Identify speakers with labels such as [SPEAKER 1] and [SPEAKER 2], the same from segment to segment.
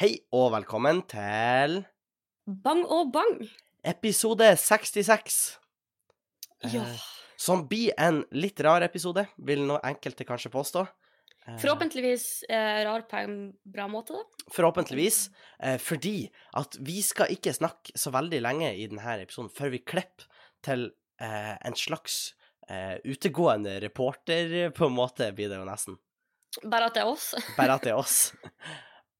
[SPEAKER 1] Hei og velkommen til
[SPEAKER 2] Bang og bang.
[SPEAKER 1] episode 66.
[SPEAKER 2] Ja.
[SPEAKER 1] Eh, Som blir en litt rar episode, vil nå enkelte kanskje påstå. Eh,
[SPEAKER 2] Forhåpentligvis eh, rar på en bra måte, da.
[SPEAKER 1] Forhåpentligvis. Eh, fordi at vi skal ikke snakke så veldig lenge i denne episoden før vi klipper til eh, en slags eh, utegående reporter, på en måte, blir det jo nesten.
[SPEAKER 2] Bare at det er oss.
[SPEAKER 1] Bare at det er oss.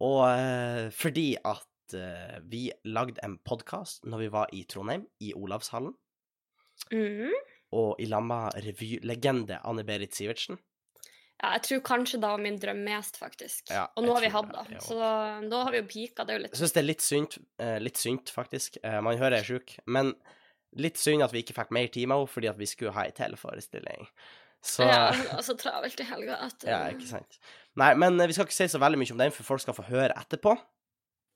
[SPEAKER 1] Og eh, fordi at eh, vi lagde en podkast når vi var i Trondheim, i Olavshallen,
[SPEAKER 2] Mm.
[SPEAKER 1] og i lag med revylegende Anne-Berit Sivertsen.
[SPEAKER 2] Ja, jeg tror kanskje det var min drøm mest, faktisk.
[SPEAKER 1] Ja,
[SPEAKER 2] og nå har vi hatt
[SPEAKER 1] det,
[SPEAKER 2] så da, da har vi jo pika. Det er jo litt
[SPEAKER 1] Jeg syns det er litt synd, eh, litt synd faktisk. Eh, man hører jeg er sjuk, men litt synd at vi ikke fikk mer tid med henne, fordi at vi skulle ha ei teleforestilling. Så
[SPEAKER 2] Ja, altså travelt i helga at
[SPEAKER 1] Ja, ikke sant. Nei, men eh, vi skal ikke si så veldig mye om den, for folk skal få høre etterpå.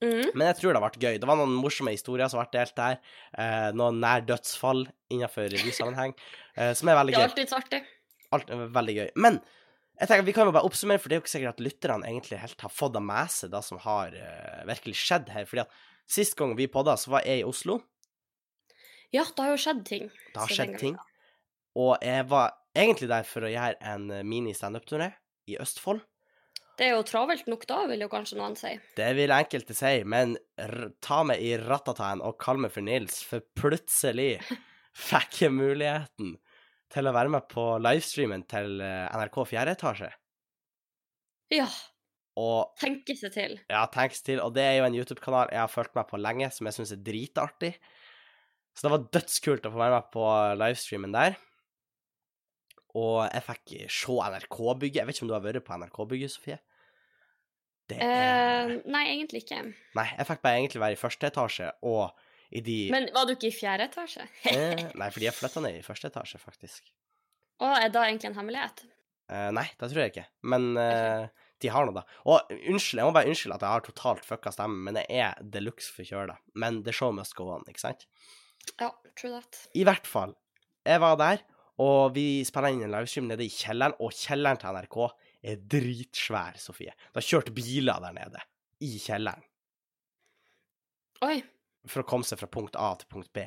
[SPEAKER 2] Mm.
[SPEAKER 1] Men jeg tror det har vært gøy. Det var noen morsomme historier som har vært delt der. Eh, noen nær dødsfall innenfor revysammenheng, eh, som er veldig gøy.
[SPEAKER 2] Det er alltid artig.
[SPEAKER 1] Alt er veldig gøy. Men jeg tenker, vi kan jo bare oppsummere, for det er jo ikke sikkert at lytterne egentlig helt har fått det med seg det som har eh, virkelig skjedd her. Fordi at sist gang vi podda, så var jeg i Oslo.
[SPEAKER 2] Ja, det har jo skjedd ting.
[SPEAKER 1] Det har skjedd ting. Og jeg var egentlig der for å gjøre en eh, mini-standup-turné i Østfold.
[SPEAKER 2] Det er jo travelt nok da, vil jo kanskje noen si.
[SPEAKER 1] Det vil enkelte si, men ta meg i rattataen og kall meg for Nils, for plutselig fikk jeg muligheten til å være med på livestreamen til eh, NRK 4 etasje.
[SPEAKER 2] Ja,
[SPEAKER 1] Og
[SPEAKER 2] tenke seg til.
[SPEAKER 1] ja, tenks til, og det er jo en YouTube-kanal jeg har fulgt meg på lenge, som jeg syns er dritartig. Så det var dødskult å få være med på livestreamen der. Og jeg fikk se NRK-bygget. Jeg vet ikke om du har vært på NRK-bygget, Sofie? Det er...
[SPEAKER 2] Uh, nei, egentlig ikke.
[SPEAKER 1] Nei, jeg fikk bare egentlig være i første etasje og i de
[SPEAKER 2] Men var du ikke i fjerde etasje?
[SPEAKER 1] eh, Nei, fordi jeg flytta ned i første etasje, faktisk.
[SPEAKER 2] Å, er det egentlig en hemmelighet?
[SPEAKER 1] Uh, nei, det tror jeg ikke. Men eh, de har noe, da. Og unnskyld, jeg må bare unnskylde at jeg har totalt fucka stemmen, men jeg er de luxe forkjøla. Men the show must go on, ikke sant?
[SPEAKER 2] Ja, true that.
[SPEAKER 1] I hvert fall. Jeg var der, og vi spiller inn en livestream nede i kjelleren, og kjelleren til NRK er dritsvær, Sofie. Det har kjørt biler der nede, i kjelleren,
[SPEAKER 2] Oi,
[SPEAKER 1] for å komme seg fra punkt A til punkt B.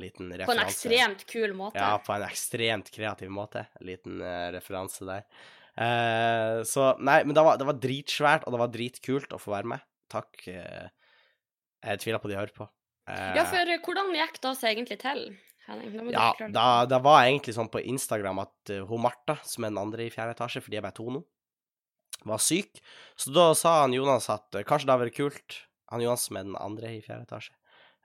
[SPEAKER 1] Liten referanse.
[SPEAKER 2] på en ekstremt kul måte.
[SPEAKER 1] Ja, på en ekstremt kreativ måte. En liten uh, referanse der. Uh, så Nei, men det var, det var dritsvært, og det var dritkult å få være med. Takk. Uh, jeg tviler på de hører på.
[SPEAKER 2] Ja, for hvordan gikk det seg egentlig til?
[SPEAKER 1] Ja, da, da, var egentlig sånn på Instagram at eh, hun Martha, som er den andre i fjerde etasje, fordi jeg bare to nå, var syk. Så da sa han Jonas at eh, kanskje det hadde vært kult Han Jonas, som er den andre i fjerde etasje,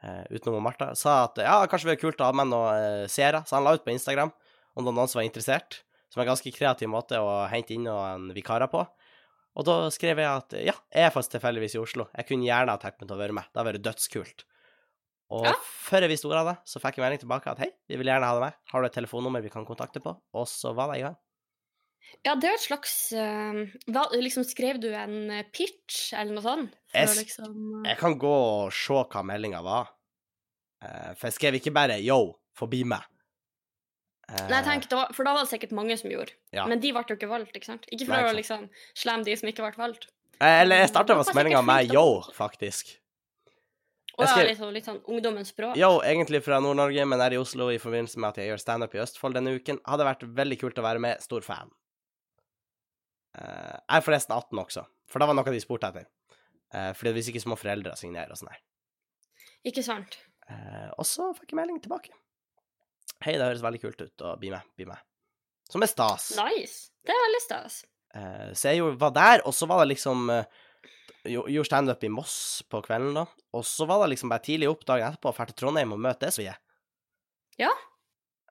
[SPEAKER 1] uh, utenom Martha, sa at ja, kanskje det hadde vært kult å ha med noen uh, seere. Så han la ut på Instagram om det var noen som var interessert. Som er en ganske kreativ måte å hente inn noen vikarer på. Og da skrev jeg at ja, jeg er faktisk tilfeldigvis i Oslo. Jeg kunne gjerne ha tenkt meg til å være med. Det hadde vært dødskult. Og
[SPEAKER 2] Ja.
[SPEAKER 1] før jeg visste ordet av det, så fikk jeg melding tilbake at hei, vi vil gjerne ha deg med. Har du et telefonnummer vi kan kontakte på? Og så var det i gang.
[SPEAKER 2] Ja, det er et slags uh, hva, liksom Skrev du en eh, pitch, eller noe sånt?
[SPEAKER 1] Jeg
[SPEAKER 2] liksom uh...
[SPEAKER 1] Jeg kan gå og se hva meldinga var. Uh, for jeg skrev ikke bare 'yo, forbi meg'.
[SPEAKER 2] Nei, tenk, da, For da var det sikkert mange som gjorde.
[SPEAKER 1] Ja.
[SPEAKER 2] Men de ble jo ikke valgt, ikke sant? Ikke for
[SPEAKER 1] Nei, ikke
[SPEAKER 2] å liksom slemme de som ikke ble valgt.
[SPEAKER 1] Eller jeg starta med meldinga med 'yo', faktisk.
[SPEAKER 2] Og
[SPEAKER 1] Jeg
[SPEAKER 2] ja,
[SPEAKER 1] skrev-
[SPEAKER 2] litt, sånn- litt sånn ungdommens språk.
[SPEAKER 1] Yo, egentlig fra Nord-Norge, men er i Oslo i forbindelse med at jeg gjør standup i Østfold denne uken. Hadde vært veldig kult å være med. Stor fan. Eh, jeg er forresten 18 også, for da var noe de spurte etter. Uh, fordi hvis ikke så må foreldra signere og sånn her.
[SPEAKER 2] Ikke sant?
[SPEAKER 1] Eh, og så fikk jeg melding tilbake. Hei, det høres veldig kult ut, å bli med, bli med. Som er stas.
[SPEAKER 2] Nice. Det er veldig stas.
[SPEAKER 1] Så jeg jo var der, og så var det liksom jo- Gjorde standup i Moss på kvelden, da. Og så var det liksom bare tidlig opp dagen etterpå og dra til Trondheim og møte Svie.
[SPEAKER 2] Ja.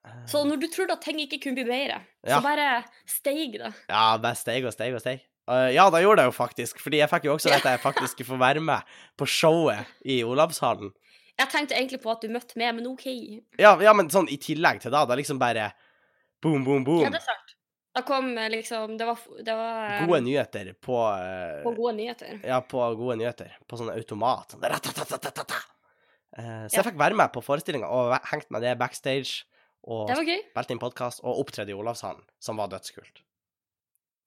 [SPEAKER 1] Eh,
[SPEAKER 2] Så når du trodde at ting ikke kunne bli bedre,
[SPEAKER 1] Ja.
[SPEAKER 2] så bare steig det.
[SPEAKER 1] Ja, bare steig og steig og steig. Uh, ja, da gjorde det jo faktisk, fordi jeg fikk jo også at jeg faktisk skulle få være med på showet i Olavshallen.
[SPEAKER 2] Jeg tenkte egentlig på at du møtte meg, men OK.
[SPEAKER 1] Ja, ja, men sånn i tillegg til da, det er liksom bare boom, boom, boom.
[SPEAKER 2] Ja, det er sant. Da kom eh, liksom Det var, det var eh,
[SPEAKER 1] Gode nyheter på eh,
[SPEAKER 2] på gode nyheter.
[SPEAKER 1] Ja, på gode nyheter. På sånn automat. Sånn så
[SPEAKER 2] Ja.
[SPEAKER 1] jeg fikk være med på forestillinga og hengt med det backstage. Og spilte inn podkast og opptredde i Olavshallen, som var dødskult.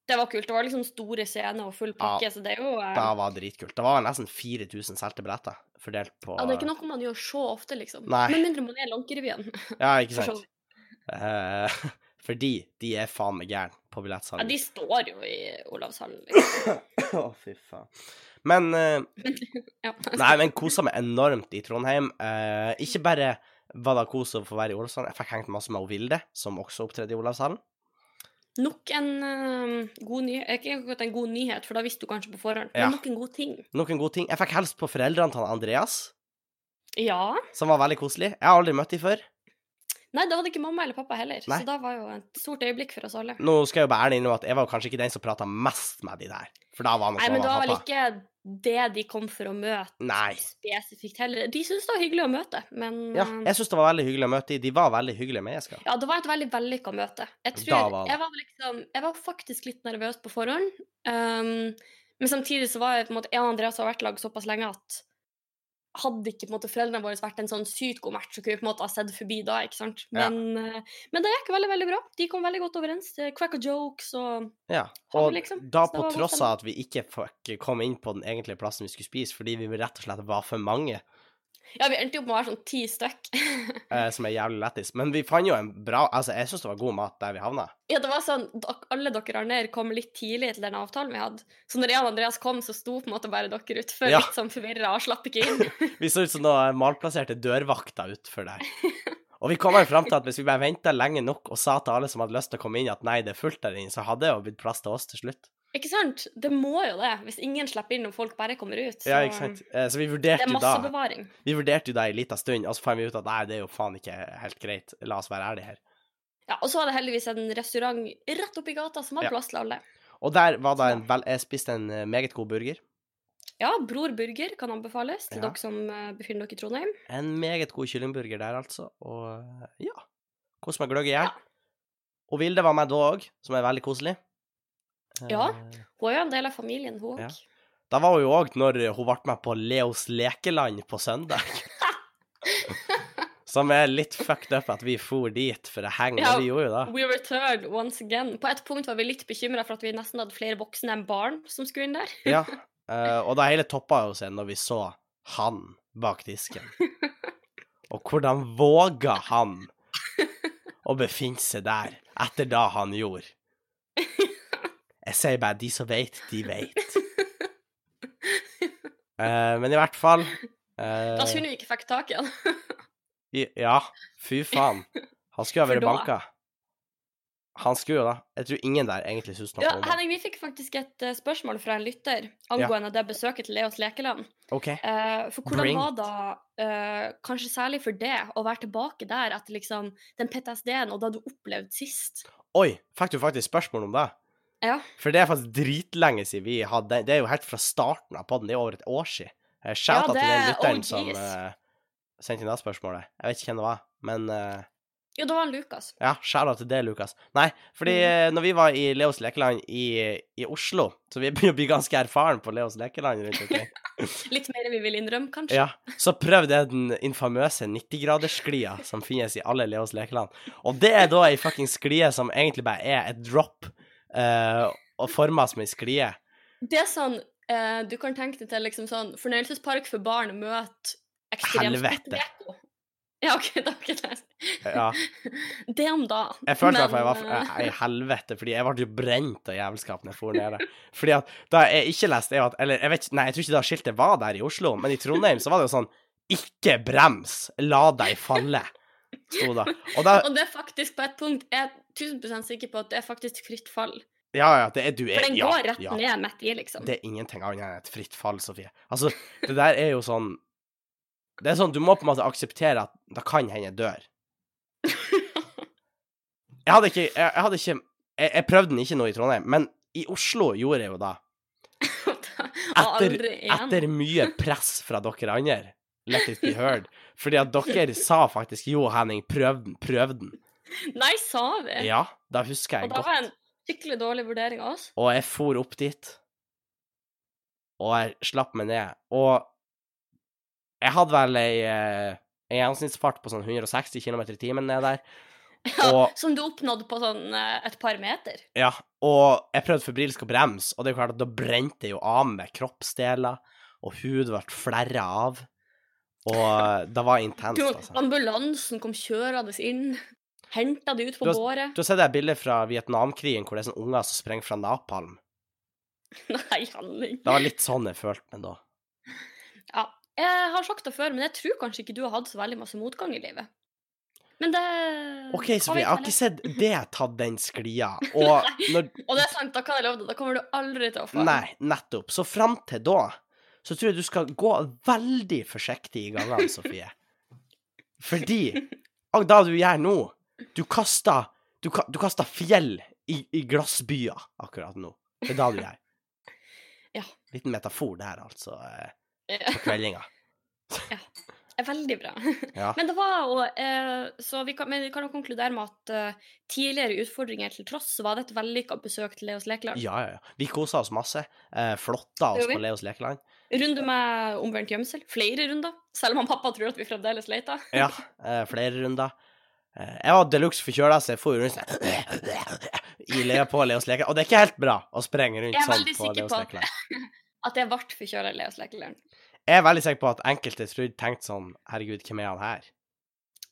[SPEAKER 2] Det var kult. Det var liksom store scener og full pakke, så det er jo eh,
[SPEAKER 1] Det var dritkult. Det var nesten 4000 solgte billetter fordelt på
[SPEAKER 2] Ja, det er ikke noe man gjør så ofte, liksom.
[SPEAKER 1] Nei.
[SPEAKER 2] Med mindre man er Lankerevyen.
[SPEAKER 1] Ja, ikke sant? Eh, fordi de er faen meg gærne på
[SPEAKER 2] Ja, de står jo i Olavshallen, liksom.
[SPEAKER 1] Å, fy faen. Men uh,
[SPEAKER 2] Ja.
[SPEAKER 1] Nei, men kosa meg enormt i Trondheim. Uh, ikke bare var det kos å få være i Olavshallen, jeg fikk hengt masse med Vilde, som også opptredde i Olavshallen.
[SPEAKER 2] Nok en uh, god nyhet Ikke akkurat en god nyhet, for da visste du kanskje på forhånd,
[SPEAKER 1] Ja.
[SPEAKER 2] men nok en god ting.
[SPEAKER 1] Nok en god ting. Jeg fikk helst på foreldrene til Andreas,
[SPEAKER 2] Ja.
[SPEAKER 1] som var veldig koselig. Jeg har aldri møtt dem før.
[SPEAKER 2] Nei, det ikke mamma eller pappa heller,
[SPEAKER 1] Nei.
[SPEAKER 2] så da var jo et stort øyeblikk for oss alle.
[SPEAKER 1] Nå skal jeg jo bare ærlig innrømme at jeg var kanskje ikke den som prata mest med de der. For da var nok
[SPEAKER 2] Nei, men det var vel ikke det de kom for å møte
[SPEAKER 1] Nei.
[SPEAKER 2] spesifikt heller. De syntes det var hyggelig å møte, men
[SPEAKER 1] Ja,
[SPEAKER 2] eh,
[SPEAKER 1] jeg syns det var veldig hyggelig å møte de. De var veldig hyggelige mennesker.
[SPEAKER 2] Ja, det var et veldig vellykka møte. Jeg tror
[SPEAKER 1] var
[SPEAKER 2] jeg var liksom Jeg var faktisk litt nervøs på forhånd. Um, men samtidig så var jeg på en måte Jeg og Andreas har vært lag såpass lenge at hadde ikke måte foreldrene våre vært en sånn sykt god match, så kunne vi på en måte ha sett forbi da, ikke sant.
[SPEAKER 1] Ja.
[SPEAKER 2] Men, eh, men det gikk veldig, veldig bra. De kom veldig godt overens. Det Cracka jokes og
[SPEAKER 1] Ja. Og
[SPEAKER 2] vi liksom.
[SPEAKER 1] da på tross av at vi ikke komme inn på den egentlige plassen vi skulle spise, fordi vi rett og slett var for mange,
[SPEAKER 2] Ja, vi endte jo opp med å være sånn ti stykk.
[SPEAKER 1] eh, som er jævlig lættis. Men vi fant jo en bra Altså, jeg syns det var god mat der vi havna.
[SPEAKER 2] Ja, det var sånn, Alle dere andre kom litt tidlig til den avtalen vi hadde. Så når jeg og Andreas kom, så sto på en måte bare dere utfor,
[SPEAKER 1] Ja.
[SPEAKER 2] litt sånn forvirra og slapp ikke inn.
[SPEAKER 1] Vi så ut som noen malplasserte dørvakter utfor der. Og vi kom fram til at hvis vi bare venta lenge nok og sa til alle som hadde lyst til å komme inn, at nei, det er fullt der inne, så hadde det jo blitt plass til oss til slutt.
[SPEAKER 2] Ikke sant? Det må jo det, hvis ingen slipper inn og folk bare kommer ut. Så
[SPEAKER 1] Ja, ikke sant? Eh, Så vi vurderte
[SPEAKER 2] er
[SPEAKER 1] jo da
[SPEAKER 2] massebevaring.
[SPEAKER 1] Vi vurderte jo da en liten stund, og så fant vi ut at nei, det er jo faen ikke helt greit. La oss være ærlige her.
[SPEAKER 2] Ja, og så var det heldigvis en restaurant rett oppi gata som hadde
[SPEAKER 1] Ja.
[SPEAKER 2] plass til alle.
[SPEAKER 1] Og der var det en vel Jeg spiste en eh, meget god burger.
[SPEAKER 2] Ja, Bror Burger kan anbefales til
[SPEAKER 1] Ja.
[SPEAKER 2] dere som eh, befinner dere i Trondheim.
[SPEAKER 1] En meget god kyllingburger der, altså. Og ja. Kos meg gløgg i hjel.
[SPEAKER 2] Ja.
[SPEAKER 1] Og Vilde var med da òg, som er veldig koselig.
[SPEAKER 2] Ja.
[SPEAKER 1] Eh,
[SPEAKER 2] Hun er jo en del av familien, hun òg.
[SPEAKER 1] Ja. Da var hun jo òg når hun ble med på Leos lekeland på søndag. Som er litt fucked up at vi for dit for å henge,
[SPEAKER 2] Ja.
[SPEAKER 1] vi gjorde jo det.
[SPEAKER 2] We returned once again. På et punkt var vi litt bekymra for at vi nesten hadde flere voksne enn barn som skulle inn der.
[SPEAKER 1] Ja. eh, og det hele toppa jo seg når vi så han bak disken. Og hvordan våga han å befinne seg der etter det han gjorde? Jeg sier bare de som veit, de veit. uh, men i hvert fall uh,
[SPEAKER 2] Da skulle vi ikke fikk tak i han.
[SPEAKER 1] Ja, fy faen. Han skulle ha vært banka. Han skulle jo da. Jeg tror ingen der egentlig syns noe
[SPEAKER 2] Ja,
[SPEAKER 1] om det.
[SPEAKER 2] Henning, vi fikk faktisk et uh, spørsmål fra en lytter angående det besøket til Leos lekeland.
[SPEAKER 1] Okay.
[SPEAKER 2] Uh, for hvordan
[SPEAKER 1] Bring
[SPEAKER 2] var da, uh, kanskje særlig for det, å være tilbake der etter liksom den PTSD-en og det du opplevde sist?
[SPEAKER 1] Oi, fikk du faktisk spørsmål om det?
[SPEAKER 2] Ja.
[SPEAKER 1] For det er faktisk dritlenge siden vi hadde Det er jo helt fra starten av podden. Det er over et år siden. Eh, Shout out
[SPEAKER 2] Ja,
[SPEAKER 1] til den
[SPEAKER 2] det er
[SPEAKER 1] lytteren
[SPEAKER 2] oh,
[SPEAKER 1] som uh, sendte inn det spørsmålet. Jeg vet ikke hvem det var, men uh,
[SPEAKER 2] Jo, det var Lukas.
[SPEAKER 1] ja, shout out til det, Lukas. Nei, fordi
[SPEAKER 2] Mm.
[SPEAKER 1] når vi var i Leos lekeland i, i Oslo, så vi begynner å bli ganske erfaren på Leos lekeland rundt omkring,
[SPEAKER 2] Litt mer enn vi vil innrømme, kanskje.
[SPEAKER 1] ja, så prøvde jeg den infamøse 90-graderssklia som finnes i alle Leos lekeland. Og det er da ei fuckings sklie som egentlig bare er et drop, eh, og forma som ei sklie.
[SPEAKER 2] Det er sånn uh, Du kan tenke deg til liksom sånn fornøyelsespark for barn møter
[SPEAKER 1] Helvete.
[SPEAKER 2] ekstremsportveko. Ja, OK, det var ikke.
[SPEAKER 1] Ja.
[SPEAKER 2] Det om da.
[SPEAKER 1] Jeg følte men... at jeg var
[SPEAKER 2] eh,
[SPEAKER 1] i helvete, fordi jeg ble jo brent av jævelskap når jeg for nede. Fordi at da jeg ikke leste, jeg at Eller jeg vet ikke, nei, jeg tror ikke det skiltet var der i Oslo, men i Trondheim så var det jo sånn Ikke brems, la deg falle, sto det. Og da
[SPEAKER 2] Og det er faktisk på et punkt Jeg 1000 sikker på at det er faktisk fritt fall.
[SPEAKER 1] Ja, ja, det er du er
[SPEAKER 2] For den går rett
[SPEAKER 1] ja.
[SPEAKER 2] ned midt i, liksom.
[SPEAKER 1] Det er ingenting annet enn et fritt fall, Sofie. Altså, det der er jo sånn Det er sånn, du må på en måte akseptere at det kan hende jeg dør. Jeg hadde ikke Jeg, jeg hadde ikke jeg, jeg prøvde den ikke nå i Trondheim, men i Oslo gjorde jeg jo det.
[SPEAKER 2] Igjen.
[SPEAKER 1] Etter mye press fra dere andre. Let it be heard. Fordi at dere sa faktisk 'Jo, Henning, prøv den'. Prøv den.
[SPEAKER 2] Nei, sa vi?
[SPEAKER 1] Ja, da husker jeg godt.
[SPEAKER 2] Og da var
[SPEAKER 1] det
[SPEAKER 2] en skikkelig dårlig vurdering av oss.
[SPEAKER 1] Og jeg for opp dit. Og jeg slapp meg ned. Og jeg hadde vel ei, eh, en gjennomsnittsfart på sånn 160 km i timen ned der.
[SPEAKER 2] Ja,
[SPEAKER 1] Og-
[SPEAKER 2] som du oppnådde på sånn eh, et par meter.
[SPEAKER 1] Ja, og jeg prøvde febrilsk å bremse, og det er klart at da brente jeg jo av med kroppsdeler, og hud ble flerra av. Og det var intenst, altså.
[SPEAKER 2] ambulansen kom kjørende inn, henta det ut på
[SPEAKER 1] Du har-
[SPEAKER 2] båret.
[SPEAKER 1] Du har sett det bildet fra Vietnamkrigen hvor det er sånne unger som sprenger fra napalm?
[SPEAKER 2] Nei, handling.
[SPEAKER 1] Det var litt sånn jeg følte meg da.
[SPEAKER 2] Ja. Jeg har sagt det før, men jeg tror kanskje ikke du har hatt så veldig masse motgang i livet. Men det
[SPEAKER 1] OK, Sofie, jeg har ikke sett det tatt den sklia. Og når
[SPEAKER 2] Og det er sant, da kan jeg love deg, da kommer du aldri til å få
[SPEAKER 1] Nei, nettopp. Så fram til da så tror jeg du skal gå veldig forsiktig i gangene, Sofie. Fordi da du gjør nå Du kaster Du, du kaster fjell i, i glassbyer akkurat nå. Det er da du gjør.
[SPEAKER 2] Ja.
[SPEAKER 1] Liten metafor der, altså, eh,
[SPEAKER 2] Ja,
[SPEAKER 1] på kveldinga.
[SPEAKER 2] er veldig bra.
[SPEAKER 1] Ja.
[SPEAKER 2] Men det var jo eh, Så vi kan, men vi kan jo konkludere med at eh, tidligere utfordringer til tross, så var det et vellykka besøk til Leos lekeland.
[SPEAKER 1] ja, ja, ja. Vi kosa oss masse. Eh, flotta oss på Leos lekeland.
[SPEAKER 2] Runde med omvendt gjemsel. Flere runder. Selv om han pappa tror at vi fremdeles leter.
[SPEAKER 1] Ja, eh, flere runder. Eh, jeg var deluxe forkjøla, så jeg jo rundt sånn i Lea på Leos lekeland. Og det er ikke helt bra å sprenge rundt
[SPEAKER 2] Jeg er
[SPEAKER 1] sånn
[SPEAKER 2] veldig
[SPEAKER 1] på
[SPEAKER 2] sikker
[SPEAKER 1] Leos
[SPEAKER 2] på-
[SPEAKER 1] lekeland.
[SPEAKER 2] At jeg ble forkjøla i Leos lekeland.
[SPEAKER 1] Jeg er veldig sikker på at enkelte trodde tenkte sånn Herregud, hvem er han her?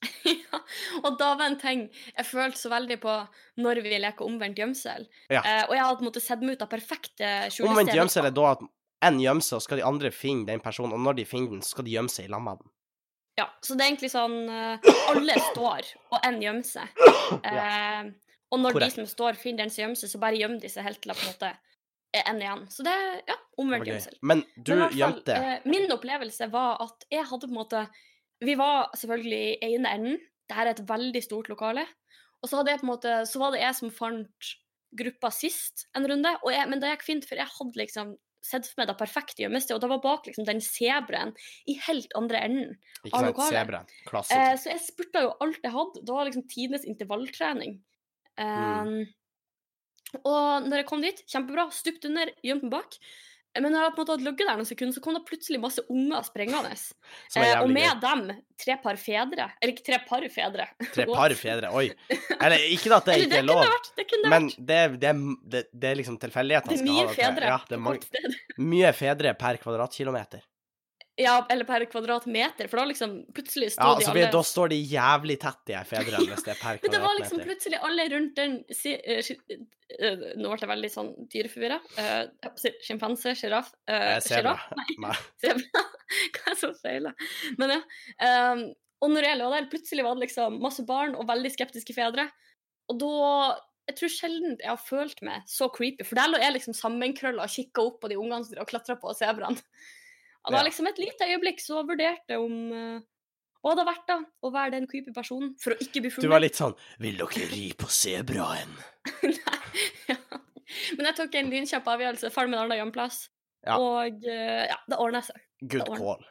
[SPEAKER 2] ja, og da var en ting jeg følte så veldig på når vi leker omvendt gjemsel.
[SPEAKER 1] Ja.
[SPEAKER 2] Eh, og jeg hadde på en måte sett meg ut av perfekte skjulesteder.
[SPEAKER 1] Omvendt gjemsel er da at en gjemmer seg, og skal de andre finne den personen, og når de finner den, så skal de gjemme seg i den.
[SPEAKER 2] Ja, så det er egentlig sånn eh, Alle står, og én gjemmer seg. Eh, og når
[SPEAKER 1] Korrekt.
[SPEAKER 2] de som står, finner den som gjemmer seg, så bare gjemmer de seg helt til det på en måte er én igjen. Så det er ja, omvendt gjemsel.
[SPEAKER 1] Men du gjemte
[SPEAKER 2] eh, min opplevelse var at jeg hadde på en måte Vi var selvfølgelig i ene enden. Dette er et veldig stort lokale. Og så, hadde jeg på en måte, så var det jeg som fant gruppa sist en runde. Og jeg, men det gikk fint, for jeg hadde liksom sett for meg det perfekte gjemmestedet, og det var bak liksom den sebraen i helt andre enden.
[SPEAKER 1] Ikke
[SPEAKER 2] av lokalet. Eh, så jeg spurta jo alt jeg hadde. Det var liksom tidenes intervalltrening.
[SPEAKER 1] Mm.
[SPEAKER 2] Um, Og når jeg kom dit, kjempebra, stupte under, gjemte meg bak. Men når jeg på en måte hadde ligget der noen sekunder, så kom det plutselig masse unger sprengende.
[SPEAKER 1] Er
[SPEAKER 2] Eh, og med
[SPEAKER 1] gøy.
[SPEAKER 2] dem tre par fedre. Eller ikke tre par fedre.
[SPEAKER 1] Tre par fedre. Oi. Eller ikke at det
[SPEAKER 2] Eller
[SPEAKER 1] ikke er
[SPEAKER 2] kunne
[SPEAKER 1] lov,
[SPEAKER 2] vært. Det kunne
[SPEAKER 1] men det, er- det, er- det, det er liksom tilfeldighetene
[SPEAKER 2] Det er
[SPEAKER 1] skal ha det til.
[SPEAKER 2] fedre
[SPEAKER 1] Ja, det er mange, mye fedre per kvadratkilometer.
[SPEAKER 2] Ja, eller per kvadratmeter, for da liksom plutselig står
[SPEAKER 1] Ja,
[SPEAKER 2] de
[SPEAKER 1] altså,
[SPEAKER 2] alle
[SPEAKER 1] da står de jævlig tett, de fedrene, hvis det er per
[SPEAKER 2] Men det var liksom plutselig alle rundt den si, uh, eh, Nå ble jeg veldig sånn dyreforvirra. Uh, Sjimpanse, sjiraff
[SPEAKER 1] Eh,
[SPEAKER 2] uh. Sjiraff? Nei, sebra. Hva er det som feiler? Men ja. Um, og når jeg lå der, plutselig var det liksom masse barn og veldig skeptiske fedre. Og da Jeg tror sjelden jeg har følt meg så creepy, for der lå jeg liksom sammenkrølla og kikka opp på de ungene som klatra på sebraen. Det var liksom et lite øyeblikk så vurderte om uh, hva det hadde vært da, å være den creepy personen, for å ikke bli funnet.
[SPEAKER 1] Du var litt sånn Vil dere ri på sebraen?
[SPEAKER 2] Nei, ja. Men jeg tok en lynkjapp avgjørelse, meg en annen gjemmeplass,
[SPEAKER 1] Ja.
[SPEAKER 2] og eh, ja, det ordna seg.
[SPEAKER 1] Good call.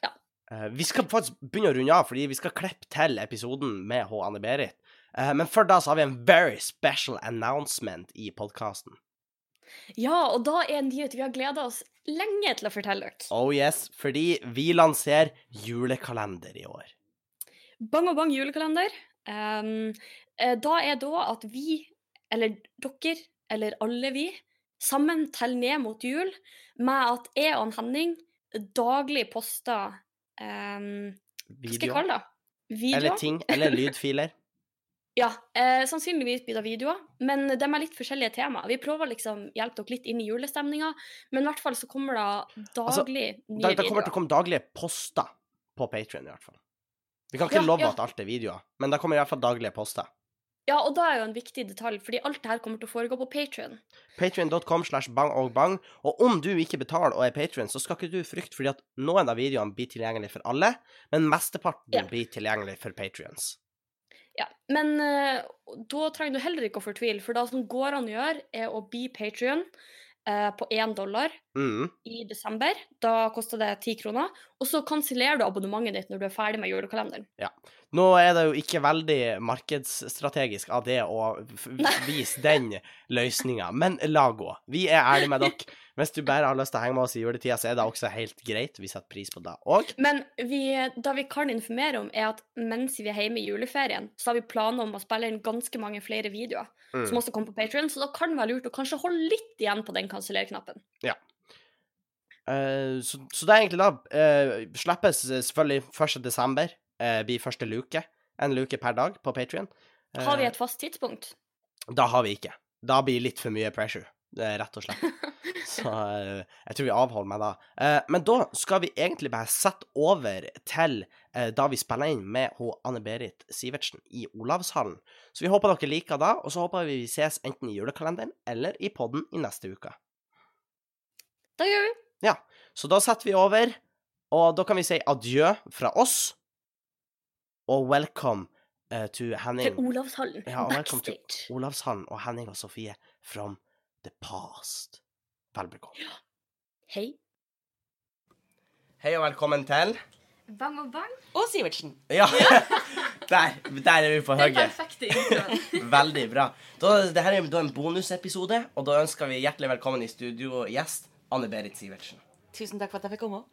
[SPEAKER 2] Ja.
[SPEAKER 1] Uh, vi skal faktisk begynne å runde av, fordi vi skal klippe til episoden med H. Anne-Berit. Eh, men før da så har vi en very special announcement i podkasten.
[SPEAKER 2] Ja, og da er en nyhet vi har gleda oss lenge til å fortelle dere.
[SPEAKER 1] Oh yes, fordi vi lanserer julekalender i år.
[SPEAKER 2] Bang og bang julekalender. Um, da er da at vi, eller dere, eller alle vi, sammen teller ned mot jul med at jeg og Henning daglig poster um, Hva skal jeg kalle det? Videoer?
[SPEAKER 1] Eller ting. Eller lydfiler.
[SPEAKER 2] Ja, eh, sannsynligvis blir det videoer, men de er litt forskjellige temaer. Vi prøver liksom hjelpe dere litt inn i julestemninga, men i hvert fall så kommer det daglig nye
[SPEAKER 1] Da, det kommer til å komme daglige poster på Patrion, i hvert fall. Vi kan ikke
[SPEAKER 2] Ja,
[SPEAKER 1] love
[SPEAKER 2] ja.
[SPEAKER 1] at alt er videoer, men det kommer i hvert fall daglige poster.
[SPEAKER 2] Ja, og da er jo en viktig detalj, fordi alt det her kommer til å foregå på Patrion.
[SPEAKER 1] Patrion.com slash bang og bang. Og om du ikke betaler og er Patrion, så skal ikke du frykte, fordi at noen av videoene blir tilgjengelig for alle, men mesteparten
[SPEAKER 2] Ja.
[SPEAKER 1] blir tilgjengelig for Patrions.
[SPEAKER 2] Ja, Men uh, da trenger du heller ikke å fortvile, for det som går an å gjøre, er å bli Patrion uh, på én dollar
[SPEAKER 1] Mm.
[SPEAKER 2] i desember. Da koster det ti kroner. Og så kansellerer du abonnementet ditt når du er ferdig med julekalenderen.
[SPEAKER 1] Nå er det jo ikke veldig markedsstrategisk av det å vise den løsninga, men la gå. Vi er ærlige med dere. Hvis du bare har lyst til å henge med oss i juletida, så er det også helt greit. Vi setter pris på det òg.
[SPEAKER 2] Men vi, det vi kan informere om, er at mens vi er hjemme i juleferien, så har vi planer om å spille inn ganske mange flere videoer
[SPEAKER 1] Mm.
[SPEAKER 2] som også kommer på Patreon, så da kan det være lurt å kanskje holde litt igjen på den kansellerknappen.
[SPEAKER 1] Eh, så, så det er egentlig da uh, Slippes selvfølgelig 1. desember. Uh, blir første luke. En luke per dag på Patrion.
[SPEAKER 2] Har vi et fast tidspunkt?
[SPEAKER 1] Da har vi ikke. Da blir litt for mye pressure, eh, rett og slett. Så eh, jeg tror vi avholder meg da. Eh, men da skal vi egentlig bare sette over til eh, da vi spiller inn med hun Anne-Berit Sivertsen i Olavshallen. Så vi håper dere liker da, og så håper vi vi ses enten i julekalenderen eller i podden i neste uke.
[SPEAKER 2] Da gjør vi
[SPEAKER 1] Så da setter vi over, og da kan vi si adjø fra oss, og welcome uh, to Henning.
[SPEAKER 2] til Olavshallen.
[SPEAKER 1] Ja, og velkommen til. Olavshallen og Henning og Sofie from the past. Vel bekomme.
[SPEAKER 2] Hei.
[SPEAKER 1] Hei og velkommen til
[SPEAKER 2] Bang og bang.
[SPEAKER 3] Og Sivertsen.
[SPEAKER 1] Ja! Der, der er vi på hugget. Veldig bra. Da, det her er da en bonusepisode, og da ønsker vi hjertelig velkommen i studio gjest Anne-Berit Sivertsen.
[SPEAKER 3] Tusen takk for at jeg fikk komme.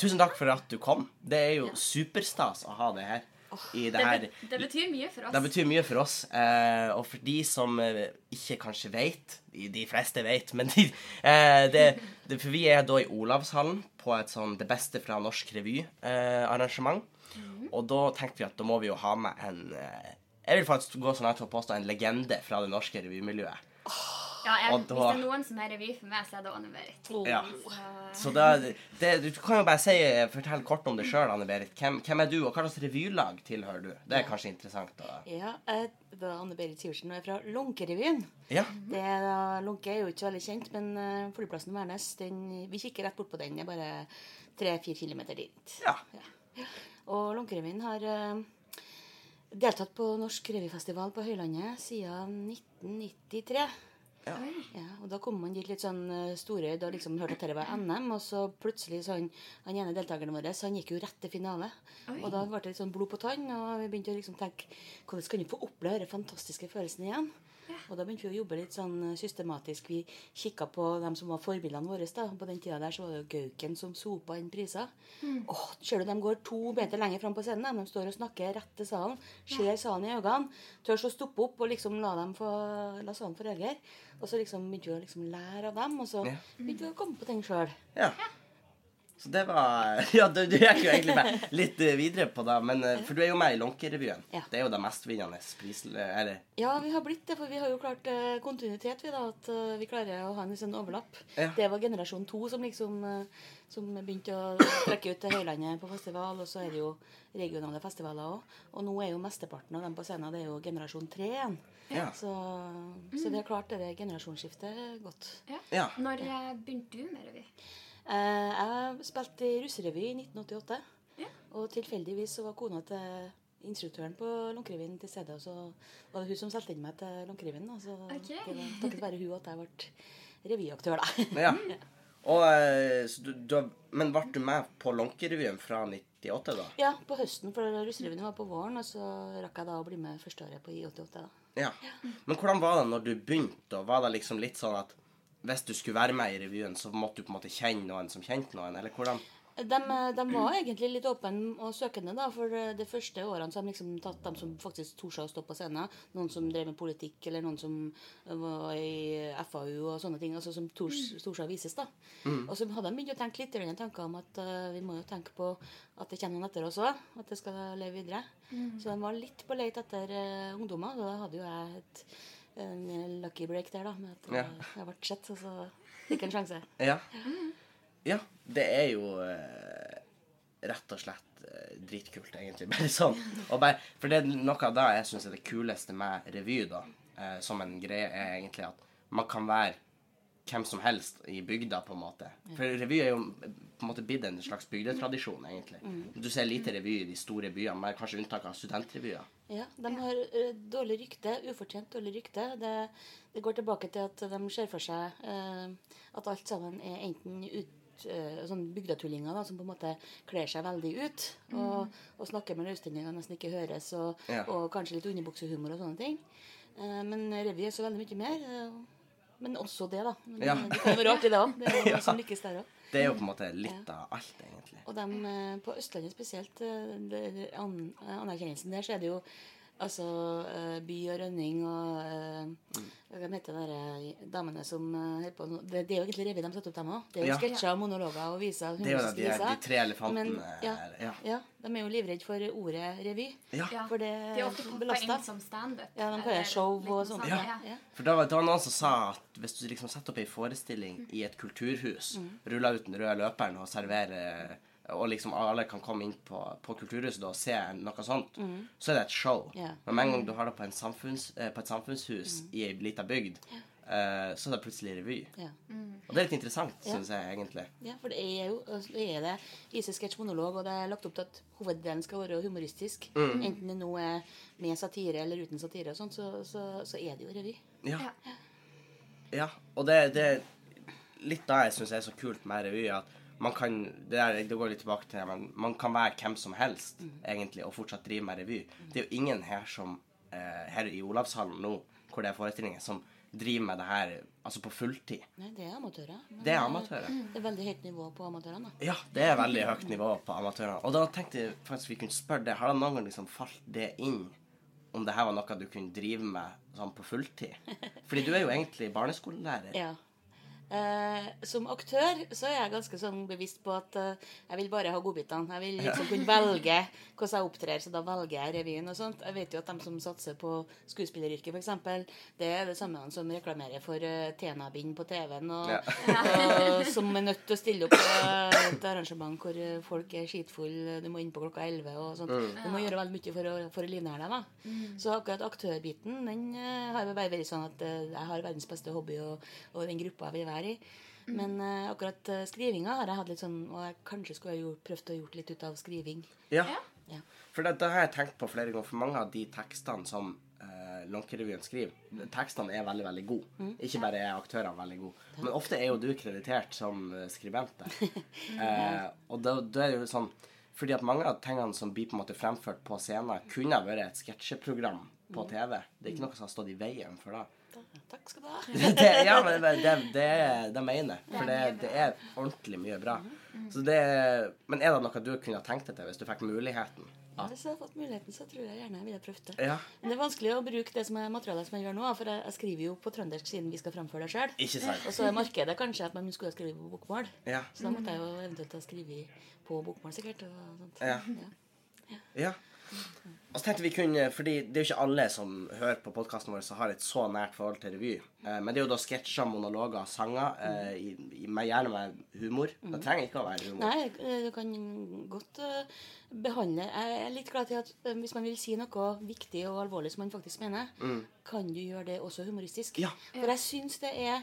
[SPEAKER 1] Tusen takk for at du kom. Det er jo superstas å ha det her. I det her
[SPEAKER 2] Be, det betyr mye for oss.
[SPEAKER 1] Det betyr mye for oss. Eh, og for de som eh, ikke kanskje vet De, de fleste vet, men de, eh, det, det, For vi er da i Olavshallen på et sånn Det beste fra norsk revy-arrangement. Og da tenkte vi at da må vi jo ha med en eh, Jeg vil faktisk gå så langt til å påstå en legende fra det norske revymiljøet.
[SPEAKER 4] Ja, jeg,
[SPEAKER 1] Og
[SPEAKER 4] Hvis det er noen som er revy for meg, så er det Anne-Berit.
[SPEAKER 1] Ja.
[SPEAKER 4] Så-
[SPEAKER 1] da, det, du kan jo bare si, fortelle kort om deg sjøl, Anne-Berit. Hvem, hvem er du, og hva slags revylag tilhører du? Det er kanskje interessant. Da.
[SPEAKER 3] Ja, jeg var Anne-Berit Sivertsen og er fra Lånkerevyen.
[SPEAKER 1] Ja.
[SPEAKER 3] Det er da- Lånke er jo ikke så veldig kjent, men eh, flyplassen Værnes, den, vi kikker rett bort på den. Det er bare tre-fire kilometer dit.
[SPEAKER 1] ja.
[SPEAKER 3] Og Lånkerevyen har eh, deltatt på Norsk revyfestival på Høylandet siden 1993.
[SPEAKER 1] Ja.
[SPEAKER 3] Ja, og da kom man dit litt sånn eh, store Da liksom hørte at dette var NM, og så plutselig så han, han ene deltakeren vår så han gikk jo rett til finale. Og da ble det litt sånn blod på tann, og vi begynte å liksom tenke hvordan kan vi få oppleve denne fantastiske følelsen igjen? Og da begynte vi å jobbe litt sånn eh, systematisk. Vi kikka på dem som var forbildene våre. da. På den tida der så var det jo Gauken som sopa inn priser. Åh, Ser du de går to meter lenger fram på scenen? De, de står og snakker rett til salen. Ser salen i øynene. Tør å stoppe opp og liksom la, dem få, la salen få reagere. Og så liksom begynte vi å liksom lære av dem, og så
[SPEAKER 1] Ja.
[SPEAKER 3] begynte vi å komme på ting sjøl.
[SPEAKER 1] Ja. Så det var Ja, du, du gikk jo egentlig med litt eh, videre på det, men eh, For du er jo med i Lånkerevyen.
[SPEAKER 3] Ja.
[SPEAKER 1] Det er jo det mestvinnende pris... Eller
[SPEAKER 3] Ja, vi har blitt det, for vi har jo klart eh, kontinuitet. Vi da, At eh, vi klarer å ha en sånn overlapp.
[SPEAKER 1] Ja.
[SPEAKER 3] Det var generasjon to som liksom eh, Som begynte å trekke ut til Høylandet på festival. Og så er det jo regionale festivaler òg. Og nå er jo mesteparten av dem på scenen det er jo generasjon tre igjen.
[SPEAKER 1] Ja.
[SPEAKER 3] Så, så det er klart det er generasjonsskiftet godt.
[SPEAKER 1] ja.
[SPEAKER 4] Når eh, begynte du med revy?
[SPEAKER 3] Eh, jeg spilte i russerevy i 1988.
[SPEAKER 4] Ja.
[SPEAKER 3] Og tilfeldigvis så var kona til instruktøren på Lånkerevyen til stede. Og så var det hun som solgte inn meg til Lånkerevyen. da. Så
[SPEAKER 4] okay.
[SPEAKER 3] det var takket være hun at jeg ble revyaktør, da.
[SPEAKER 1] ja. Og, eh, så du, du, men ble du med på Lånkerevyen fra 98, da?
[SPEAKER 3] Ja, på høsten, for russerevyen var på våren. Og så rakk jeg da å bli med første året på i 88. da.
[SPEAKER 1] Ja. Men hvordan var det når du begynte? og Var det liksom litt sånn at hvis du skulle være med i revyen, så måtte du på en måte kjenne noen som kjente noen? Eller hvordan?
[SPEAKER 3] De, de var egentlig litt åpne og søkende, da, for de første årene så har de liksom tatt dem som faktisk torde å stå på scenen. Noen som drev med politikk, eller noen som var i FAU og sånne ting. altså Som torde å vises. da. Og så hadde de begynt å tenke litt tanker om at uh, vi må jo tenke på at det kommer noen etter oss òg. At det skal leve videre. Så de var litt på leit etter uh, ungdommer. Og da hadde jo jeg et, en lucky break der, da, med at
[SPEAKER 1] Ja.
[SPEAKER 3] eh, jeg ble sett, og så fikk jeg en sjanse.
[SPEAKER 1] Ja. Ja, det er jo eh, rett og slett eh, dritkult, egentlig. Bare sånn. Bare, for det er noe av det jeg syns er det kuleste med revy, da, eh, som en greie, er egentlig at man kan være hvem som helst i bygda, på en måte. For revy er jo på en måte blitt en slags bygdetradisjon, egentlig. Du ser lite revy i de store byene, med kanskje unntak av studentrevyer.
[SPEAKER 3] Ja, de har eh, dårlig rykte, ufortjent dårlig rykte. Det, det går tilbake til at de ser for seg eh, at alt sammen er enten ut, eh, sånn bygdatullinger da, som på en måte kler seg veldig ut. Og, og snakker med løstendinger nesten ikke høres, og,
[SPEAKER 1] Ja.
[SPEAKER 3] og kanskje litt underbuksehumor og sånne ting. Eh, men revy er så veldig mye mer. eh, men også det, da. Men
[SPEAKER 1] Ja.
[SPEAKER 3] Det kan være artig, det òg. Det er
[SPEAKER 1] Ja.
[SPEAKER 3] noe som lykkes der òg.
[SPEAKER 1] Det er jo på en måte litt av alt, egentlig.
[SPEAKER 3] Og dem eh, på Østlandet spesielt, eh, an, anerkjennelsen der, så er det jo altså uh, By og Rønning og uh, Hva heter de der damene som eh, holder på nå? det, det er jo egentlig revy de setter opp, dem òg. Det er jo
[SPEAKER 1] Ja.
[SPEAKER 3] sketsjer, monologer og viser.
[SPEAKER 1] Det er jo de, de tre elefantene
[SPEAKER 3] Men, ja.
[SPEAKER 1] Ja.
[SPEAKER 3] Ja, de er jo livredde for ordet revy.
[SPEAKER 1] ja.
[SPEAKER 4] Ja.
[SPEAKER 3] For det
[SPEAKER 4] De er ofte belasta. som standup.
[SPEAKER 3] Ja, de kaller det show og sånt.
[SPEAKER 1] Ja.
[SPEAKER 3] Ja.
[SPEAKER 1] For da var det noen som sa at hvis du liksom setter opp ei forestilling i et kulturhus,
[SPEAKER 3] Mm.
[SPEAKER 1] ruller ut den røde løperen og serverer og liksom alle kan komme inn på, på kulturhuset og se noe sånt, så er det et show.
[SPEAKER 3] Yeah.
[SPEAKER 1] Men med en gang du har det på, en samfunns, eh, på et samfunnshus i ei lita bygd, eh, så er det plutselig revy.
[SPEAKER 3] Mm.
[SPEAKER 1] Og det er litt interessant,
[SPEAKER 3] Ja.
[SPEAKER 1] syns jeg egentlig.
[SPEAKER 3] Ja, for det er jo det er det viser sketsj monolog, og det er lagt opp til at hoveddelen skal være humoristisk.
[SPEAKER 1] Mm.
[SPEAKER 3] Enten det nå er med satire eller uten satire, og sånt, så, så, så er det jo revy.
[SPEAKER 1] Ja.
[SPEAKER 4] Ja.
[SPEAKER 1] Ja, og det, det er litt da jeg syns er så kult med revy, at man kan det, der, det går litt tilbake til det, men man kan være hvem som helst egentlig og fortsatt drive med revy. Det er jo ingen her som eh, her i Olavshallen nå, hvor det er forestillinger, som driver med det her altså på fulltid.
[SPEAKER 3] Nei, det er amatører.
[SPEAKER 1] Det er amatører.
[SPEAKER 3] Det er veldig høyt nivå på amatørene.
[SPEAKER 1] Ja, det er veldig høyt nivå på amatørene. Og da tenkte jeg faktisk vi kunne spørre det. Har det noen gang liksom falt det inn om det her var noe du kunne drive med sånn på fulltid? Fordi du er jo egentlig barneskolelærer.
[SPEAKER 3] Ja. Eh, som aktør så er jeg ganske sånn bevisst på at eh, jeg vil bare ha godbitene. Jeg vil liksom kunne velge hvordan jeg opptrer, så da velger jeg revyen og sånt. Jeg vet jo at de som satser på skuespilleryrket, f.eks., det er det samme som reklamerer for uh, Tena-bind på TV-en, og, og som er nødt til å stille opp på et arrangement hvor folk er skitfulle, du må inn på klokka 11 og sånt. Du må gjøre veldig mye for å, for å livnære deg, da. Så akkurat aktørbiten, den uh, har bare vært sånn at uh, jeg har verdens beste hobby, og, og den gruppa jeg vil være i. Men uh, akkurat uh, skrivinga har jeg hatt litt sånn Og jeg kanskje skulle ha gjort, prøvd å gjort litt ut av skriving.
[SPEAKER 1] Ja.
[SPEAKER 3] Ja.
[SPEAKER 1] For det, det har jeg tenkt på flere ganger, for mange av de tekstene som uh, Lånkerevyen skriver, tekstene er veldig, veldig gode. Ikke bare er aktørene veldig gode. Men ofte er jo du kreditert som eh, skribent der. uh, og da, da er det jo sånn Fordi at mange av tingene som blir på en måte fremført på scenen, kunne ha vært et sketsjeprogram på TV. Det er ikke noe som har stått i veien for det.
[SPEAKER 3] Takk skal du ha.
[SPEAKER 1] det, ja, men det, det, det, det mener jeg. For det, det er ordentlig mye bra. Så det, men er det noe du kunne tenkt deg til hvis du fikk muligheten?
[SPEAKER 3] Ja, hvis jeg hadde fått muligheten, så tror jeg gjerne jeg ville prøvd det.
[SPEAKER 1] Ja,
[SPEAKER 3] Men det er vanskelig å bruke det som er materialet som jeg gjør nå, for jeg, jeg skriver jo på trøndersk siden vi skal framføre det sjøl. Og så er markedet kanskje at man skulle ha skrevet på bokmål.
[SPEAKER 1] Ja.
[SPEAKER 3] Så da måtte jeg jo eventuelt ha skrevet på bokmål, sikkert. Og sånt.
[SPEAKER 1] Ja. Ja. Og så tenkte vi kunne, fordi Det er jo ikke alle som hører på podkasten vår som har et så nært forhold til revy. Eh, men det er jo da sketsjer, monologer, sanger, eh, i, i, med, gjerne med humor. Det trenger ikke å være humor.
[SPEAKER 3] Nei, eh, du kan godt eh, behandle Jeg er litt glad til at eh, hvis man vil si noe viktig og alvorlig som man faktisk mener, kan du gjøre det også humoristisk.
[SPEAKER 1] Mm. Ja.
[SPEAKER 3] For jeg syns det er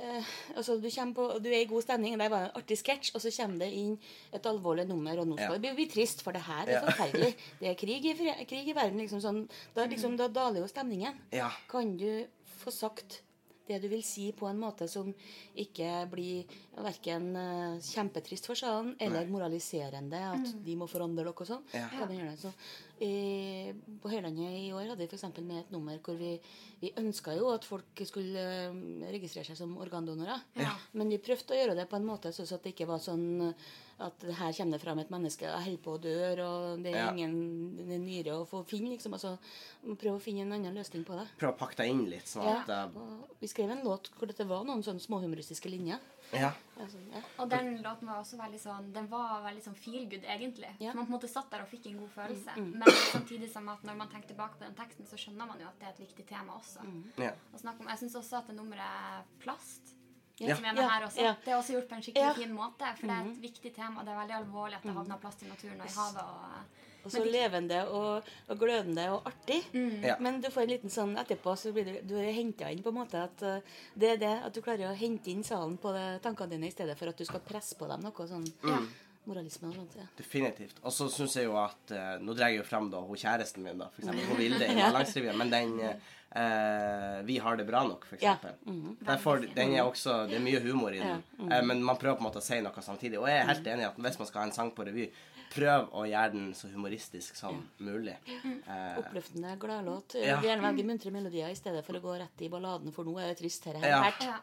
[SPEAKER 3] eh, altså du, på, du er i god stemning, det var en artig sketsj, og så kommer det inn et alvorlig nummer, og nå skal
[SPEAKER 1] Ja.
[SPEAKER 3] det bli trist, for det her er
[SPEAKER 1] Ja.
[SPEAKER 3] forferdelig. Det er krig i, krig i verden, liksom sånn. Da, liksom, da daler jo stemningen.
[SPEAKER 1] Ja.
[SPEAKER 3] Kan du få sagt det du vil si på en måte som ikke blir verken uh, kjempetrist for salen eller moraliserende, at de må forandre dere og sånn.
[SPEAKER 1] Ja.
[SPEAKER 3] Kan man gjøre det. Så, i, på Høylandet i år hadde vi f.eks. med et nummer hvor vi, vi ønska jo at folk skulle eh, registrere seg som organdonorer.
[SPEAKER 4] Ja.
[SPEAKER 3] Men vi prøvde å gjøre det på en måte så at det ikke var sånn at her kommer det fram et menneske og holder på å dø, og det er
[SPEAKER 1] Ja.
[SPEAKER 3] ingen det er nyre å få finne. liksom, altså prøv å finne en annen løsning på det.
[SPEAKER 1] Prøv å pakke deg inn litt, sånn
[SPEAKER 3] Ja,
[SPEAKER 1] at Uh...
[SPEAKER 3] og vi skrev en låt hvor dette var noen sånne småhumoristiske linjer.
[SPEAKER 1] Ja.
[SPEAKER 3] Altså, ja.
[SPEAKER 4] Og den låten var også veldig sånn Den var veldig sånn feel good, egentlig.
[SPEAKER 3] Ja.
[SPEAKER 4] Man på en måte satt der og fikk en god følelse.
[SPEAKER 3] Mm,
[SPEAKER 4] Men samtidig som at når man tenker tilbake på den teksten, så skjønner man jo at det er et viktig tema også.
[SPEAKER 3] Mm.
[SPEAKER 1] ja.
[SPEAKER 4] Og om, jeg syns også at det nummeret plast
[SPEAKER 3] Ja.
[SPEAKER 4] som er med
[SPEAKER 3] Ja,
[SPEAKER 4] her også,
[SPEAKER 3] ja.
[SPEAKER 4] det er også gjort på en skikkelig
[SPEAKER 3] Ja. Mm.
[SPEAKER 4] fin måte. For det er et viktig tema. Det er veldig alvorlig at det havner plast i naturen og i havet. Og,
[SPEAKER 3] Og så
[SPEAKER 4] de-
[SPEAKER 3] levende og, og glødende og artig.
[SPEAKER 1] Ja.
[SPEAKER 3] Men du får en liten sånn etterpå, så blir du, du henta inn på en måte at uh, det er det at du klarer å hente inn salen på det, tankene dine i stedet for at du skal presse på dem noe sånn.
[SPEAKER 4] Ja.
[SPEAKER 3] Moralisme og sånt. ja.
[SPEAKER 1] Definitivt. Og så syns jeg jo at eh, Nå drar jeg jo frem da hun kjæresten min, da, for eksempel. Hun Vilde i
[SPEAKER 3] Ja.
[SPEAKER 1] Mallangsrevyen. Men den eh, Vi har det bra nok, for
[SPEAKER 3] Ja.
[SPEAKER 1] eksempel.
[SPEAKER 3] -hmm.
[SPEAKER 1] Derfor, den er også, Det er mye humor i den,
[SPEAKER 3] Ja, mhm.
[SPEAKER 1] eh, men man prøver på en måte å si noe samtidig. Og jeg er helt enig i at hvis man skal ha en sang på revy, prøv å gjøre den så humoristisk som mulig. Eh,
[SPEAKER 3] Oppløftende gladlåt.
[SPEAKER 1] Ja.
[SPEAKER 3] Gjerne velge muntre melodier i stedet for å gå rett i balladen, for nå er det trist. Her her.
[SPEAKER 1] Ja.
[SPEAKER 4] Ja,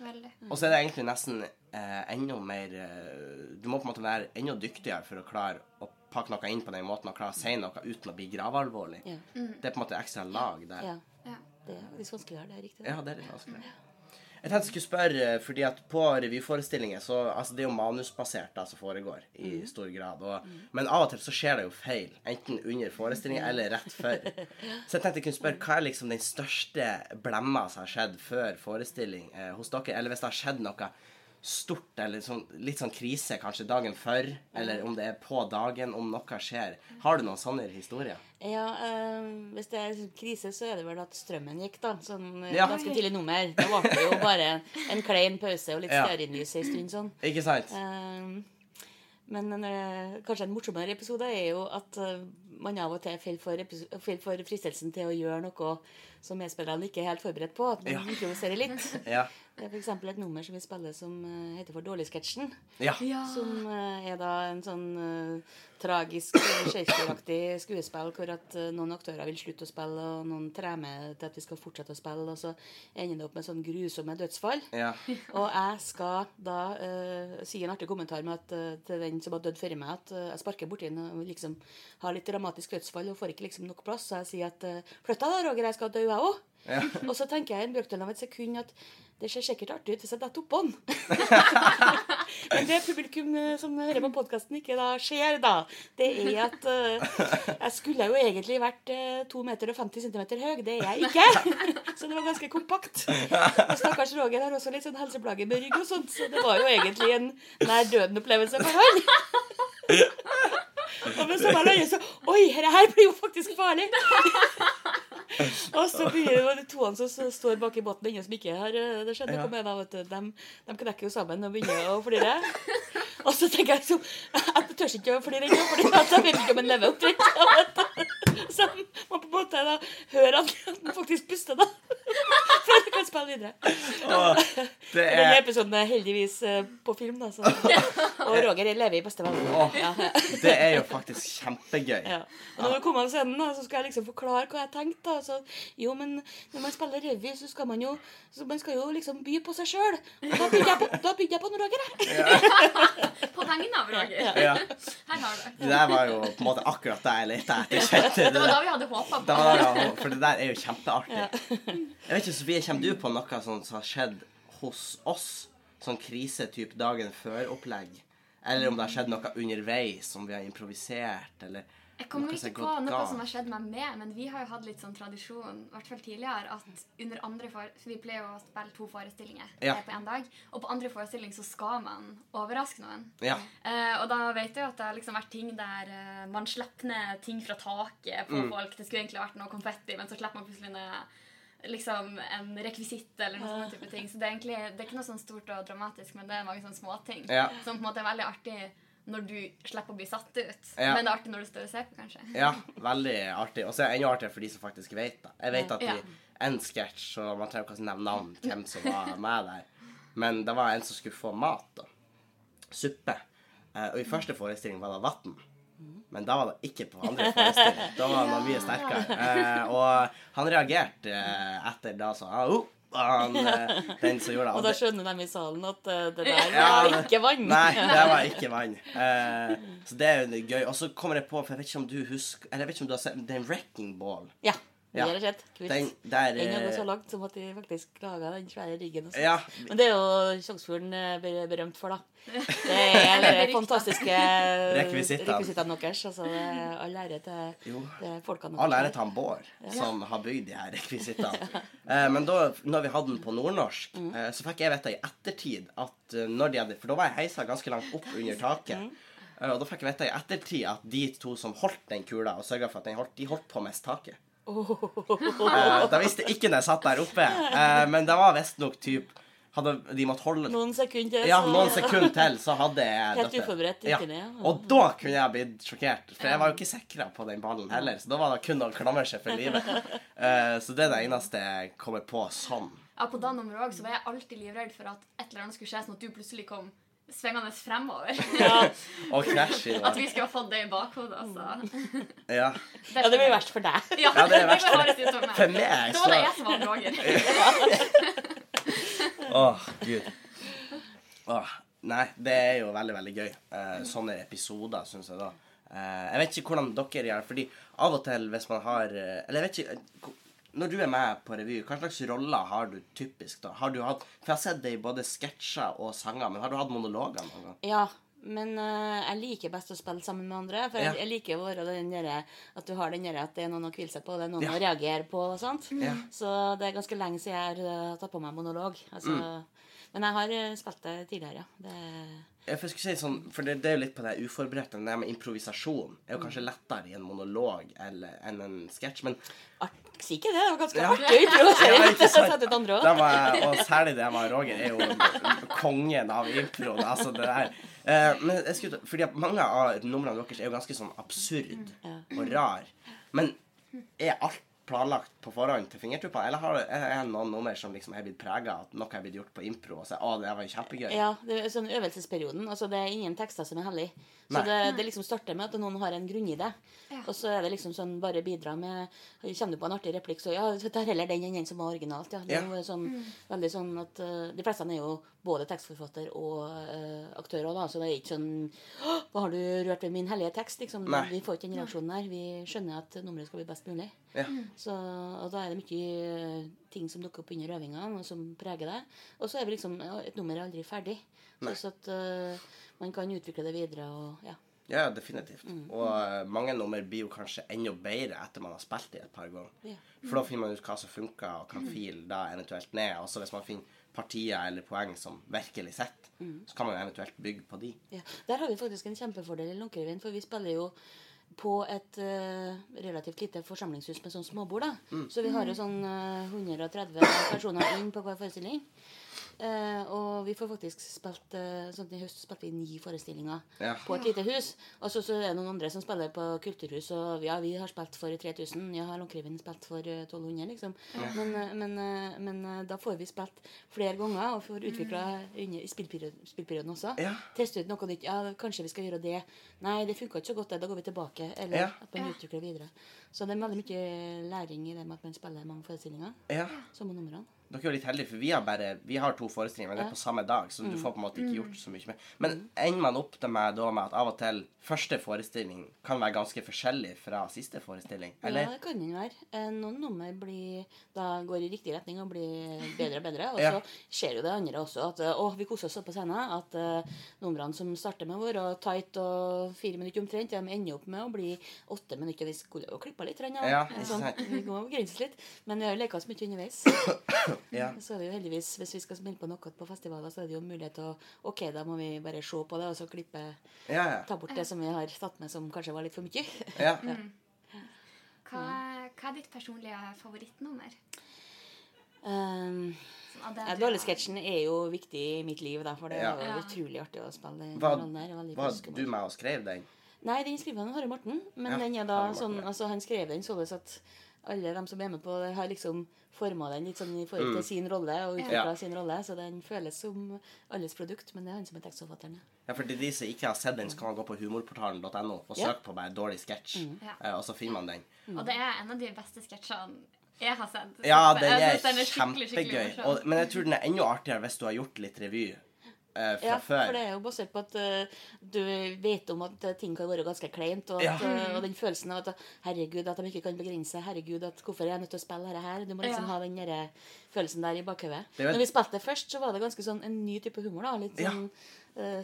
[SPEAKER 4] veldig.
[SPEAKER 1] og så er det egentlig nesten eh, enda mer eh, Du må på en måte være enda dyktigere for å klare å pakke noe inn på den måten og klare å si noe uten å bli gravalvorlig.
[SPEAKER 3] Ja.
[SPEAKER 1] Det er på en måte ekstra lag der.
[SPEAKER 3] ja.
[SPEAKER 4] Ja.
[SPEAKER 3] Det er litt vanskeligere, det er riktig.
[SPEAKER 1] Ja, det er litt vanskelig. Jeg tenkte jeg skulle spørre, eh, fordi at på revyforestillinger så altså Det er jo manusbasert da som foregår i stor grad. Og, Men av og til så skjer det jo feil. Enten under forestillingen eller rett før. Så jeg tenkte jeg kunne spørre hva er liksom den største blemma som har skjedd før forestilling eh, hos dere? Eller hvis det har skjedd noe stort eller sånn, litt sånn krise kanskje dagen før, eller om det er på dagen, om noe skjer. Har du noen sånne historier?
[SPEAKER 3] Ja, øh, Hvis det er liksom krise, så er det vel at strømmen gikk, da. Sånn eh,
[SPEAKER 1] Ja.
[SPEAKER 3] ganske tidlig nummer. Da var det jo bare en klein pause og litt
[SPEAKER 1] Ja.
[SPEAKER 3] stearinlys ei stund sånn.
[SPEAKER 1] Ikke sant?
[SPEAKER 3] Eh, men en, eh, kanskje en morsommere episode er jo at man av og til faller for, for fristelsen til å gjøre noe som medspillerne ikke er helt forberedt på. At man
[SPEAKER 1] Ja.
[SPEAKER 3] improviserer litt.
[SPEAKER 1] Ja.
[SPEAKER 3] Det er f.eks. et nummer som vi spiller som eh, heter for Dårligsketsjen.
[SPEAKER 1] Ja.
[SPEAKER 3] Som eh, er da en sånn uh, tragisk, Shakespeare-aktig skuespill hvor at uh, noen aktører vil slutte å spille, og noen tremer til at vi skal fortsette å spille, og så ender det opp med sånn grusomme dødsfall.
[SPEAKER 1] Ja.
[SPEAKER 3] Og jeg skal da uh, si en artig kommentar med at, til den som har dødd før meg, at jeg sparker borti den og liksom har litt dramatisk dødsfall og får ikke liksom nok plass. Så jeg sier at uh, flytt deg da, Roger, jeg skal dø, jeg òg.
[SPEAKER 1] Ja.
[SPEAKER 3] Og så tenker jeg en brøkdel av et sekund at det ser sikkert artig ut hvis jeg detter oppå den. Men det publikum eh, som hører på podkasten, ikke da ser, da, det er at uh, jeg skulle jo egentlig vært uh, 2 meter og 50 centimeter høy. Det er jeg ikke. Så det var ganske kompakt. Og stakkars Roger har også litt sånn helseplager med rygg og sånt, så det var jo egentlig en nær døden-opplevelse for han. Og med samme løye så Oi, dette her blir jo faktisk farlig! Og så begynner det de toene som står bak i båten ingen som ikke har eh, Det skjedde
[SPEAKER 1] Ja.
[SPEAKER 3] noe med da. De, de knekker jo sammen og begynner å flire. Og så tenker jeg så Jeg tør ikke å flire ennå, for jeg vet ikke om han lever omtrent. Så man på en måte da hører at han faktisk puster, da. Spille videre.
[SPEAKER 1] Åh, det
[SPEAKER 3] Denne
[SPEAKER 1] er
[SPEAKER 3] episoden er heldigvis eh, på film, da. Så. Og Roger lever i beste velgående. Ja.
[SPEAKER 1] det er jo faktisk kjempegøy.
[SPEAKER 3] Ja. Og når vi kom av scenen, da, så skal jeg liksom forklare hva jeg tenkte. Da. Så, jo, men når man spiller revy, så skal man jo så man skal jo liksom by på seg sjøl. Da bygde jeg på, da bygde jeg på en Roger, jeg.
[SPEAKER 4] På vegne av Roger.
[SPEAKER 1] Ja.
[SPEAKER 4] Her har du.
[SPEAKER 1] Det der var jo på en måte akkurat det jeg lette etter.
[SPEAKER 4] Det
[SPEAKER 1] det
[SPEAKER 4] var da vi hadde håpa
[SPEAKER 1] på.
[SPEAKER 4] på.
[SPEAKER 1] var for det der er jo kjempeartig. Jeg vet ikke, Sofie, kommer du på noe sånt som har skjedd hos oss? Sånn krisetype dagen før-opplegg? Eller om det har skjedd noe underveis som vi har improvisert, eller
[SPEAKER 4] Jeg kommer ikke på noe
[SPEAKER 1] galt?
[SPEAKER 4] som har skjedd meg med, men vi har jo hatt litt sånn tradisjon, i hvert fall tidligere, at under andre for... Vi pleier jo å spille to forestillinger
[SPEAKER 1] Ja.
[SPEAKER 4] på én dag. Og på andre forestilling så skal man overraske noen.
[SPEAKER 1] Ja.
[SPEAKER 4] Eh, og da vet jeg jo at det har liksom vært ting der eh, man slipper ned ting fra taket på
[SPEAKER 1] Mm.
[SPEAKER 4] folk. Det skulle egentlig vært noe konfetti, men så slipper man plutselig ned liksom en rekvisitt eller noen sånne type ting. Så det er egentlig det er ikke noe sånn stort og dramatisk, men det er mange sånne småting
[SPEAKER 1] Ja.
[SPEAKER 4] som på en måte er veldig artig når du slipper å bli satt ut.
[SPEAKER 1] Ja.
[SPEAKER 4] Men det er artig når du står og ser på, kanskje.
[SPEAKER 1] Ja, veldig artig. Og så er det enda artigere for de som faktisk vet det. Jeg vet at
[SPEAKER 4] Ja.
[SPEAKER 1] i en sketsj, så man trenger kanskje nevne navn, hvem som var med der, men det var en som skulle få mat, da. Suppe. Eh, og i første forestilling var det vann. Men da var det ikke på andre forestilling. Da var han mye sterkere. Eh, og han reagerte eh, etter da sånn oh, han, eh, Den som gjorde det.
[SPEAKER 3] Og da skjønner de i salen at eh, det der
[SPEAKER 1] Ja,
[SPEAKER 3] var ikke vann.
[SPEAKER 1] Nei, det var ikke vann. Uh, så det er jo gøy. Og så kommer jeg på, for jeg vet ikke om du husker Eller jeg vet ikke om du har sett Den Wrecking Ball.
[SPEAKER 3] Ja. Det
[SPEAKER 1] Ja.
[SPEAKER 3] har skjedd. Kult.
[SPEAKER 1] Den der
[SPEAKER 3] Den hadde
[SPEAKER 1] eh,
[SPEAKER 3] så langt som at de faktisk laga den svære riggen. Og.
[SPEAKER 1] Ja.
[SPEAKER 3] Men det er jo Tjongsfjorden eh, berømt for, da. Det er de fantastiske
[SPEAKER 1] Rekvisittene.
[SPEAKER 3] deres. Altså, all ære til
[SPEAKER 1] Jo.
[SPEAKER 3] folkene folkene
[SPEAKER 1] All ære til han Bård, som har bygd de her rekvisittene. Eh, men da når vi hadde den på nordnorsk,
[SPEAKER 3] Mm.
[SPEAKER 1] eh, så fikk jeg vite i ettertid at når de hadde For da var jeg heisa ganske langt opp under taket.
[SPEAKER 3] Mm.
[SPEAKER 1] Og da fikk jeg vite i ettertid at de to som holdt den kula, og sørga for at den holdt, de holdt på mest miste taket. Eh, da visste ikke når jeg satt der oppe, eh, men det var visstnok typ hadde de måtte holde
[SPEAKER 3] Noen sekunder til,
[SPEAKER 1] Ja, noen sekunder til, så hadde jeg
[SPEAKER 3] Helt
[SPEAKER 1] dette.
[SPEAKER 3] uforberedt.
[SPEAKER 1] Ja. Og da kunne jeg blitt sjokkert, for jeg var jo ikke sikra på den ballen heller. Så da var det kun å klamre seg for livet. Eh, så det er det eneste jeg kommer på sånn.
[SPEAKER 4] Ja, på det nummeret også, var jeg alltid livredd for at et eller annet skulle skje, sånn at du plutselig kom svingende fremover.
[SPEAKER 1] Og krasj i
[SPEAKER 4] At vi skulle ha fått det i bakhodet, altså.
[SPEAKER 1] Ja.
[SPEAKER 3] Ja, det blir verst for deg.
[SPEAKER 4] Ja,
[SPEAKER 1] Ja, det er verst for-
[SPEAKER 4] deg. det
[SPEAKER 1] For meg,
[SPEAKER 4] Da var det jeg som var Roger.
[SPEAKER 1] Åh, gud. Oh, nei, det er jo veldig, veldig gøy. Eh, sånne episoder, syns jeg da. Eh, jeg vet ikke hvordan dere gjør, det, fordi av og til hvis man har eh, Eller jeg vet ikke eh, Når du er med på revy, hva slags roller har du typisk da? Har du hatt For jeg har sett det i både sketsjer og sanger, men har du hatt monologer noen gang?
[SPEAKER 3] Ja, men uh, jeg liker best å spille sammen med andre. For
[SPEAKER 1] Ja.
[SPEAKER 3] jeg, jeg liker å være den derre at du har den derre at det er noen å hvile seg på, det er noen
[SPEAKER 1] Ja.
[SPEAKER 3] å reagere på og sånt.
[SPEAKER 1] Ja.
[SPEAKER 3] Så det er ganske lenge siden jeg har uh, tatt på meg monolog. Altså,
[SPEAKER 1] Mm.
[SPEAKER 3] Men jeg har eh, spilt det tidligere, ja. Det,
[SPEAKER 1] Jeg si sånn, for det, det er jo litt på det uforberedte. Det med improvisasjon er jo kanskje lettere i en monolog eller, enn en sketsj, men
[SPEAKER 3] si ikke det, det var ganske
[SPEAKER 1] Ja.
[SPEAKER 3] artig å improvisere.
[SPEAKER 1] Ja, var og særlig det med Roger er jo kongen av impro. Altså det der. Eh, men jeg skulle, fordi mange av numrene deres er jo ganske sånn absurd og rar. Men er alt planlagt på forhånd til fingertuppene? Eller har er det noen nummer som liksom er blitt prega at noe er blitt gjort på impro? Og så, å, det var kjempegøy.
[SPEAKER 3] Ja, det er sånn øvelsesperioden. Altså, det er ingen tekster som er hellige. Så det, det liksom starter med at noen har en grunnidé.
[SPEAKER 4] Ja.
[SPEAKER 3] Og så er det liksom sånn bare bidra med Kommer du på en artig replikk, så ja, så tar heller den enn den som var originalt. Ja. Det er jo sånn, veldig sånn at uh, De fleste er jo både tekstforfatter og uh, aktører, da, så det er ikke sånn Hva har du rørt ved min hellige tekst? Liksom.
[SPEAKER 1] Nei.
[SPEAKER 3] Vi får ikke den reaksjonen der. Vi skjønner at nummeret skal bli best mulig.
[SPEAKER 1] Ja.
[SPEAKER 3] Så, og da er det mye eh, ting som dukker opp under øvingene, og som preger det. Og så er vi liksom Et nummer er aldri ferdig.
[SPEAKER 1] Så,
[SPEAKER 3] Så at uh, man kan utvikle det videre og ja.
[SPEAKER 1] Ja, definitivt. Og eh, mange nummer blir jo kanskje enda bedre etter man har spilt det et par ganger.
[SPEAKER 3] Ja.
[SPEAKER 1] For da finner man ut hva som funker, og kan file da eventuelt ned. Også hvis man finner partier eller poeng som virkelig sitter, så kan man jo eventuelt bygge på de.
[SPEAKER 3] ja. Der har vi faktisk en kjempefordel i Lånkerevyen, for vi spiller jo på et uh, relativt lite forsamlingshus med sånn småbord. da. Så vi har jo sånn uh, 130 personer inn på hver forestilling. Eh, og vi får faktisk spilt eh, sånn I høst spilte vi ni forestillinger
[SPEAKER 1] Ja.
[SPEAKER 3] på et lite hus. Og så, så er det noen andre som spiller på kulturhus, og ja, vi har spilt for 3000. Ja, har Lånkerevyen spilt for eh, 1200, liksom. Men, eh, men, eh, men eh, da får vi spilt flere ganger, og får utvikla under i spillperioden, spillperioden også.
[SPEAKER 1] Ja.
[SPEAKER 3] Teste ut noe nytt. Ja, kanskje vi skal gjøre det. Nei, det funka ikke så godt, det. Da går vi tilbake. Eller
[SPEAKER 1] Ja.
[SPEAKER 3] at man utvikler videre. Så det er veldig mye læring i det med at man spiller mange forestillinger.
[SPEAKER 1] Ja.
[SPEAKER 3] Samme numrene.
[SPEAKER 1] Dere er jo litt heldige, for vi har bare Vi har to forestillinger, men det er på samme dag, så du får på en måte ikke gjort så mye med Men ender man opp til meg da med at av og til første forestilling kan være ganske forskjellig fra siste forestilling?
[SPEAKER 3] Ja, det kan den være. Eh, Noen nummer blir, da går i riktig retning og blir bedre og bedre. Og
[SPEAKER 1] Ja.
[SPEAKER 3] så skjer jo det andre også at eh, å, vi koser oss så på scenen at uh, numrene som starter med å være tight og fire minutter omtrent, de ender opp med å bli åtte minutter. Vi skulle jo klippa litt.
[SPEAKER 1] Ja,
[SPEAKER 3] sånn, vi må begrense litt. Men vi har jo leka oss mye underveis.
[SPEAKER 1] Ja.
[SPEAKER 3] Så er det jo heldigvis, hvis vi skal spille på noe på festivaler, så er det jo mulighet til å OK, da må vi bare se på det, og så klippe
[SPEAKER 1] Ja, ja.
[SPEAKER 3] Ta bort det som vi har tatt med som kanskje var litt for mye.
[SPEAKER 1] ja.
[SPEAKER 4] Hva, hva er ditt personlige favorittnummer?
[SPEAKER 3] Um,
[SPEAKER 4] Sånn
[SPEAKER 3] Dårligsketsjen er jo viktig i mitt liv, da, for det
[SPEAKER 1] Ja.
[SPEAKER 3] er jo utrolig artig å spille den
[SPEAKER 1] Var,
[SPEAKER 3] rollen der.
[SPEAKER 1] var du med og skrev den?
[SPEAKER 3] Nei, den skriver han Harry Morten, men
[SPEAKER 1] Ja,
[SPEAKER 3] den er da
[SPEAKER 1] Morten,
[SPEAKER 3] sånn
[SPEAKER 1] ja.
[SPEAKER 3] Altså, han skrev den sånn at alle de som er med på det, har liksom forma den litt sånn i forhold til sin rolle og utvikla
[SPEAKER 1] Mm. Ja.
[SPEAKER 3] sin rolle, så den føles som alles produkt, men det er han som er tekstforfatteren. ja.
[SPEAKER 1] For til de som ikke har sett den, så kan man gå på humorportalen.no og
[SPEAKER 3] Ja.
[SPEAKER 1] søke på bare 'dårlig sketsj',
[SPEAKER 4] Ja.
[SPEAKER 1] eh, og så finner man den.
[SPEAKER 4] Og det er en av de beste sketsjene jeg har sett.
[SPEAKER 1] Ja, den er
[SPEAKER 4] den er skikkelig, skikkelig
[SPEAKER 1] kjempegøy.
[SPEAKER 4] morsom.
[SPEAKER 1] Og, men jeg tror den er enda artigere hvis du har gjort litt revy eh, fra
[SPEAKER 3] Ja,
[SPEAKER 1] før.
[SPEAKER 3] for det er jo basert på at uh, du vet om at eh, ting kan være ganske kleint, og, at,
[SPEAKER 1] Ja.
[SPEAKER 3] eh, og den følelsen av at herregud, at de ikke kan begrense Herregud, at hvorfor er jeg nødt til å spille dette her? Du må liksom
[SPEAKER 4] Ja.
[SPEAKER 3] ha den der følelsen der i bakhodet. Når vi spilte det først, så var det ganske sånn en ny type humor, da. Litt sånn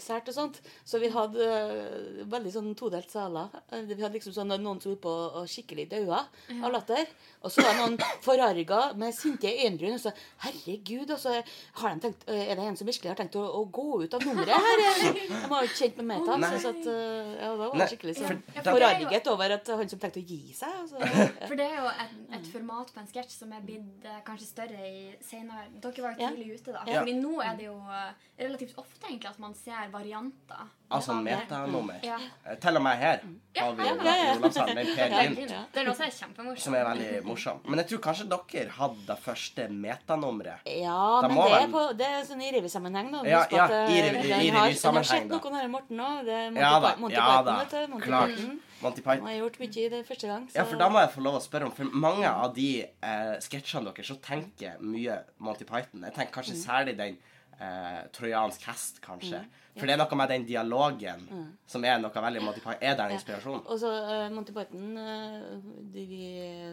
[SPEAKER 3] sært og sånt. Så vi hadde eh, veldig sånn todelt saler. Eh, Vi hadde liksom sånn noen som holdt på å skikkelig daua av latter. Og så var det noen forarga med sinte øyenbryn og så Herregud, og så har de tenkt eh, Er det en som virkelig har tenkt å, å gå ut av nummeret her? De var jo ikke kjent med meg da.
[SPEAKER 1] Nei.
[SPEAKER 3] Så at, eh, ja, da var det skikkelig sånn forarget over at han som tenkte å gi seg. Altså, ja.
[SPEAKER 4] For det er jo et, et format på en sketsj som er blitt eh, kanskje større i senere Dere var jo
[SPEAKER 3] Ja.
[SPEAKER 4] tidlig ute, da.
[SPEAKER 1] Ja.
[SPEAKER 4] Fordi nå er det jo eh, relativt ofte egentlig at man ser varianter.
[SPEAKER 1] Altså metanummer.
[SPEAKER 4] Ja.
[SPEAKER 1] Eh, Til og med her har vi
[SPEAKER 3] Ja, ja, ja.
[SPEAKER 1] Olavshallen, den Per. Gynt,
[SPEAKER 3] Ja.
[SPEAKER 4] Det er noe som er kjempemorsomt.
[SPEAKER 1] som er veldig morsom. Men jeg tror kanskje dere hadde det første metanummeret.
[SPEAKER 3] Ja,
[SPEAKER 1] Da
[SPEAKER 3] men det er, på, det er sånn i revysammenheng, da.
[SPEAKER 1] Ja, ja,
[SPEAKER 3] i,
[SPEAKER 1] i, i
[SPEAKER 3] den
[SPEAKER 1] i
[SPEAKER 3] har-
[SPEAKER 1] da.
[SPEAKER 3] Den har skjedd noe med Morten òg. Det er Monty,
[SPEAKER 1] Ja da,
[SPEAKER 3] Monty
[SPEAKER 1] ja
[SPEAKER 3] Python, vet du. Monty
[SPEAKER 1] Klart.
[SPEAKER 3] Python.
[SPEAKER 1] Monty
[SPEAKER 3] Han
[SPEAKER 1] Python.
[SPEAKER 3] har gjort mye i det første gang. Så.
[SPEAKER 1] Ja, for da må jeg få lov å spørre om For mange av de eh, sketsjene deres så tenker mye Monty Python. Jeg tenker kanskje
[SPEAKER 3] Mm.
[SPEAKER 1] særlig den eh, trojansk hest, kanskje. For det er noe med den dialogen som er noe veldig Monty Python. Er det en inspirasjon?
[SPEAKER 3] Og så uh, Monty Python uh, de vi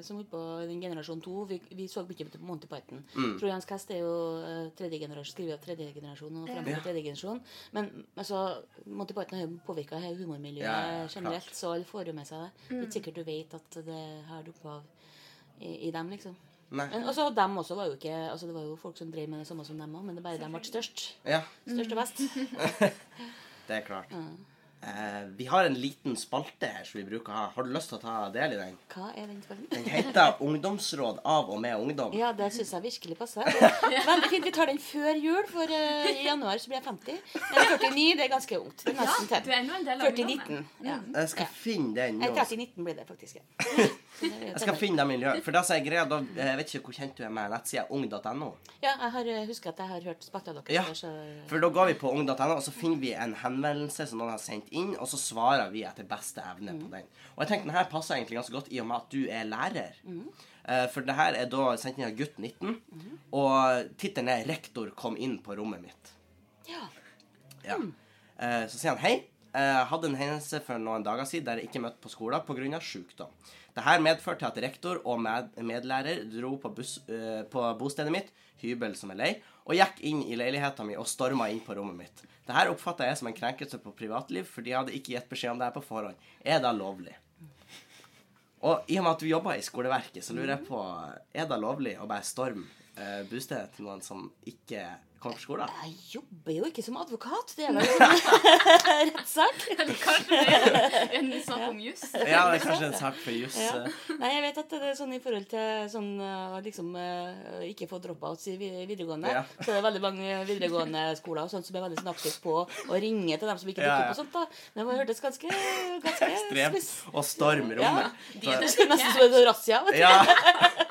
[SPEAKER 3] som holdt på den generasjon to, vi, vi så mye på Monty Python.
[SPEAKER 1] Mm.
[SPEAKER 3] Trojansk hest er jo uh, tredje generasjon, skrevet av tredje generasjon og fremfor
[SPEAKER 1] Ja.
[SPEAKER 3] tredje generasjon. Men altså, Monty Python har jo påvirka humormiljøet
[SPEAKER 1] Ja, ja,
[SPEAKER 3] generelt, så alle får jo med seg det. Det er ikke sikkert du vet at det har opphav i, i dem, liksom. Men også dem også var jo ikke altså Det var jo folk som drev med det samme som dem òg, men det er bare dem ble størst.
[SPEAKER 1] Ja,
[SPEAKER 3] Størst og best.
[SPEAKER 1] det er klart. Eh, vi har en liten spalte her som vi bruker å ha. Har du lyst til å ta del i den?
[SPEAKER 3] Hva er den spalten?
[SPEAKER 1] Den heter Ungdomsråd av og med ungdom.
[SPEAKER 3] Ja, det syns jeg virkelig passer. Veldig fint. Vi tar den før jul, for eh, i januar så blir jeg 50. Men 49 det er ganske ungt. Det er nesten
[SPEAKER 4] Du
[SPEAKER 3] til.
[SPEAKER 4] er ennå en del av
[SPEAKER 3] 40-19. Ja.
[SPEAKER 1] Jeg skal finne den
[SPEAKER 3] Nei,
[SPEAKER 1] nå.
[SPEAKER 3] 30-19 blir det faktisk. Ja.
[SPEAKER 1] Jeg skal finne det miljøet. For da sier er greia, da Jeg vet ikke hvor kjent du er med nettsida ung.no.
[SPEAKER 3] Ja, jeg har eh, husker at jeg har hørt spalta deres.
[SPEAKER 1] Ja,
[SPEAKER 3] så
[SPEAKER 1] For da går vi på ung.no, og så finner vi en henvendelse som noen har sendt inn, og så svarer vi etter beste evne på den. Og jeg tenkte den her passer egentlig ganske godt i og med at du er lærer. Eh, For det her er da sendt inn av gutt 19, og tittelen er 'Rektor kom inn på rommet mitt'.
[SPEAKER 3] ja.
[SPEAKER 1] Ja. Eh, Så sier han hei. Jeg hadde en hendelse for noen dager siden der jeg ikke møtte på skolen pga. sykdom. Dette medførte at rektor og med medlærer dro på, bus, uh, på bostedet mitt, hybel som er lei, og gikk inn i leiligheten min og storma inn på rommet mitt. Dette oppfatta jeg som en krenkelse på privatliv, for de hadde ikke gitt beskjed om det her på forhånd. Er det lovlig? Og i og med at du jobber i skoleverket, så lurer jeg på Er det lovlig å bare storme eh, bostedet til noen som ikke kommer på skolen?
[SPEAKER 3] Jeg jobber jo ikke som advokat. Det er vel en rettssak.
[SPEAKER 4] Kanskje det er en sak om juss?
[SPEAKER 1] Ja, det er kanskje en sak for juss.
[SPEAKER 3] Ja.
[SPEAKER 1] eh.
[SPEAKER 3] Nei, jeg vet at det er sånn i forhold til sånn uh, liksom uh, ikke få dropouts i videregående.
[SPEAKER 1] Ja.
[SPEAKER 3] Så det er veldig mange videregående skoler og sånt som er veldig sånn aktivt på å ringe til dem som ikke
[SPEAKER 1] Ja,
[SPEAKER 3] dukker
[SPEAKER 1] ja.
[SPEAKER 3] opp og sånt. da. Men det hørtes ganske, ganske
[SPEAKER 1] Ekstremt. Og stormrommet.
[SPEAKER 3] Ja. Det er nesten som en razzia. vet du.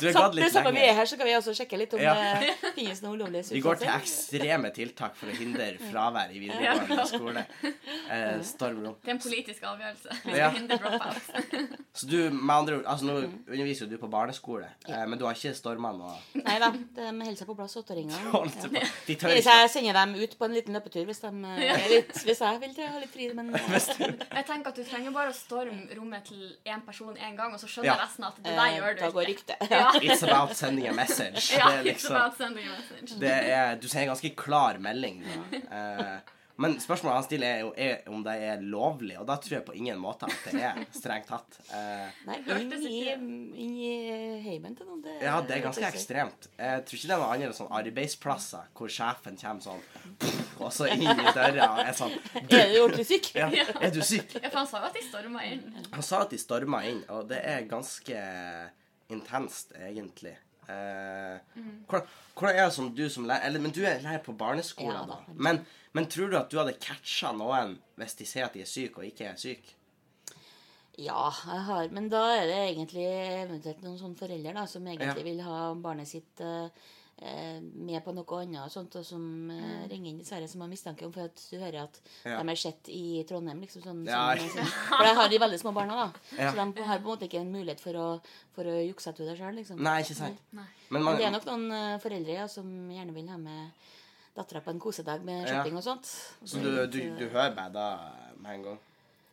[SPEAKER 1] Du
[SPEAKER 3] Så
[SPEAKER 1] gått
[SPEAKER 3] det
[SPEAKER 1] litt
[SPEAKER 3] samme vi er her, så kan vi også sjekke litt om
[SPEAKER 1] Ja.
[SPEAKER 3] det finnes noe ulovlige
[SPEAKER 1] Vi går til ekstreme tiltak for å hindre fravær i videregående skole. Eh, storm.
[SPEAKER 4] Det er en politisk avgjørelse. Vi
[SPEAKER 1] Ja. Så du, med andre ord, altså nå underviser jo du på barneskole, eh, men du har ikke storma noe
[SPEAKER 3] Nei da, de holder seg på plass, åtteåringene. Jeg sender dem ut på en liten løpetur hvis, de, eh, litt, hvis jeg vil ha litt fri. Men eh,
[SPEAKER 4] Jeg tenker at Du trenger bare å storme rommet til én person én gang, og så skjønner
[SPEAKER 1] Ja.
[SPEAKER 4] resten at det der
[SPEAKER 3] eh,
[SPEAKER 4] gjør du
[SPEAKER 3] da går ryktet.
[SPEAKER 4] Ja.
[SPEAKER 1] It's about sending a message.
[SPEAKER 4] Ja,
[SPEAKER 1] Det er
[SPEAKER 4] it's
[SPEAKER 1] liksom
[SPEAKER 4] about sending a message.
[SPEAKER 1] det er, Du sender en ganske klar melding. Da. Eh, men spørsmålet han stiller, er jo er om det er lovlig, og da tror jeg på ingen måte at det er strengt tatt. Eh,
[SPEAKER 3] Nei, inn i, inn i heimen til noen. Det,
[SPEAKER 1] ja, det er ganske ekstremt. Jeg tror ikke det er noen andre sånn arbeidsplasser hvor sjefen kommer sånn og så inn i døra og er sånn
[SPEAKER 3] Er du ordentlig syk?
[SPEAKER 1] ja, Er du syk?
[SPEAKER 4] Ja, for han sa jo at de storma inn.
[SPEAKER 1] Han sa at de storma inn, og det er ganske intenst, egentlig. Eh, hvordan, hvordan er det som du som lærer eller, Men du er lærer på barneskolen,
[SPEAKER 3] Ja,
[SPEAKER 1] da.
[SPEAKER 3] da.
[SPEAKER 1] Men, men tror du at du hadde catcha noen hvis de sier at de er syke og ikke er syke?
[SPEAKER 3] Ja, jeg har Men da er det egentlig eventuelt noen sånne foreldre da, som egentlig
[SPEAKER 1] Ja.
[SPEAKER 3] vil ha barnet sitt eh, med på noe annet og sånt, og som mm. ringer inn dessverre, som har mistanke om for at du hører at
[SPEAKER 1] Ja.
[SPEAKER 3] de er sett i Trondheim, liksom. Sånn,
[SPEAKER 1] Ja,
[SPEAKER 3] sånn, sånn. For da har de veldig små barna, da.
[SPEAKER 1] Ja.
[SPEAKER 3] Så de har på en måte ikke en mulighet for å, for å jukse til det sjøl, liksom.
[SPEAKER 1] Nei, ikke sant?
[SPEAKER 4] Nei.
[SPEAKER 1] Men
[SPEAKER 3] Men det er nok noen eh, foreldre som gjerne vil ha med dattera på en kosedag med shopping og sånt.
[SPEAKER 1] så du, du, du hører meg da med en gang?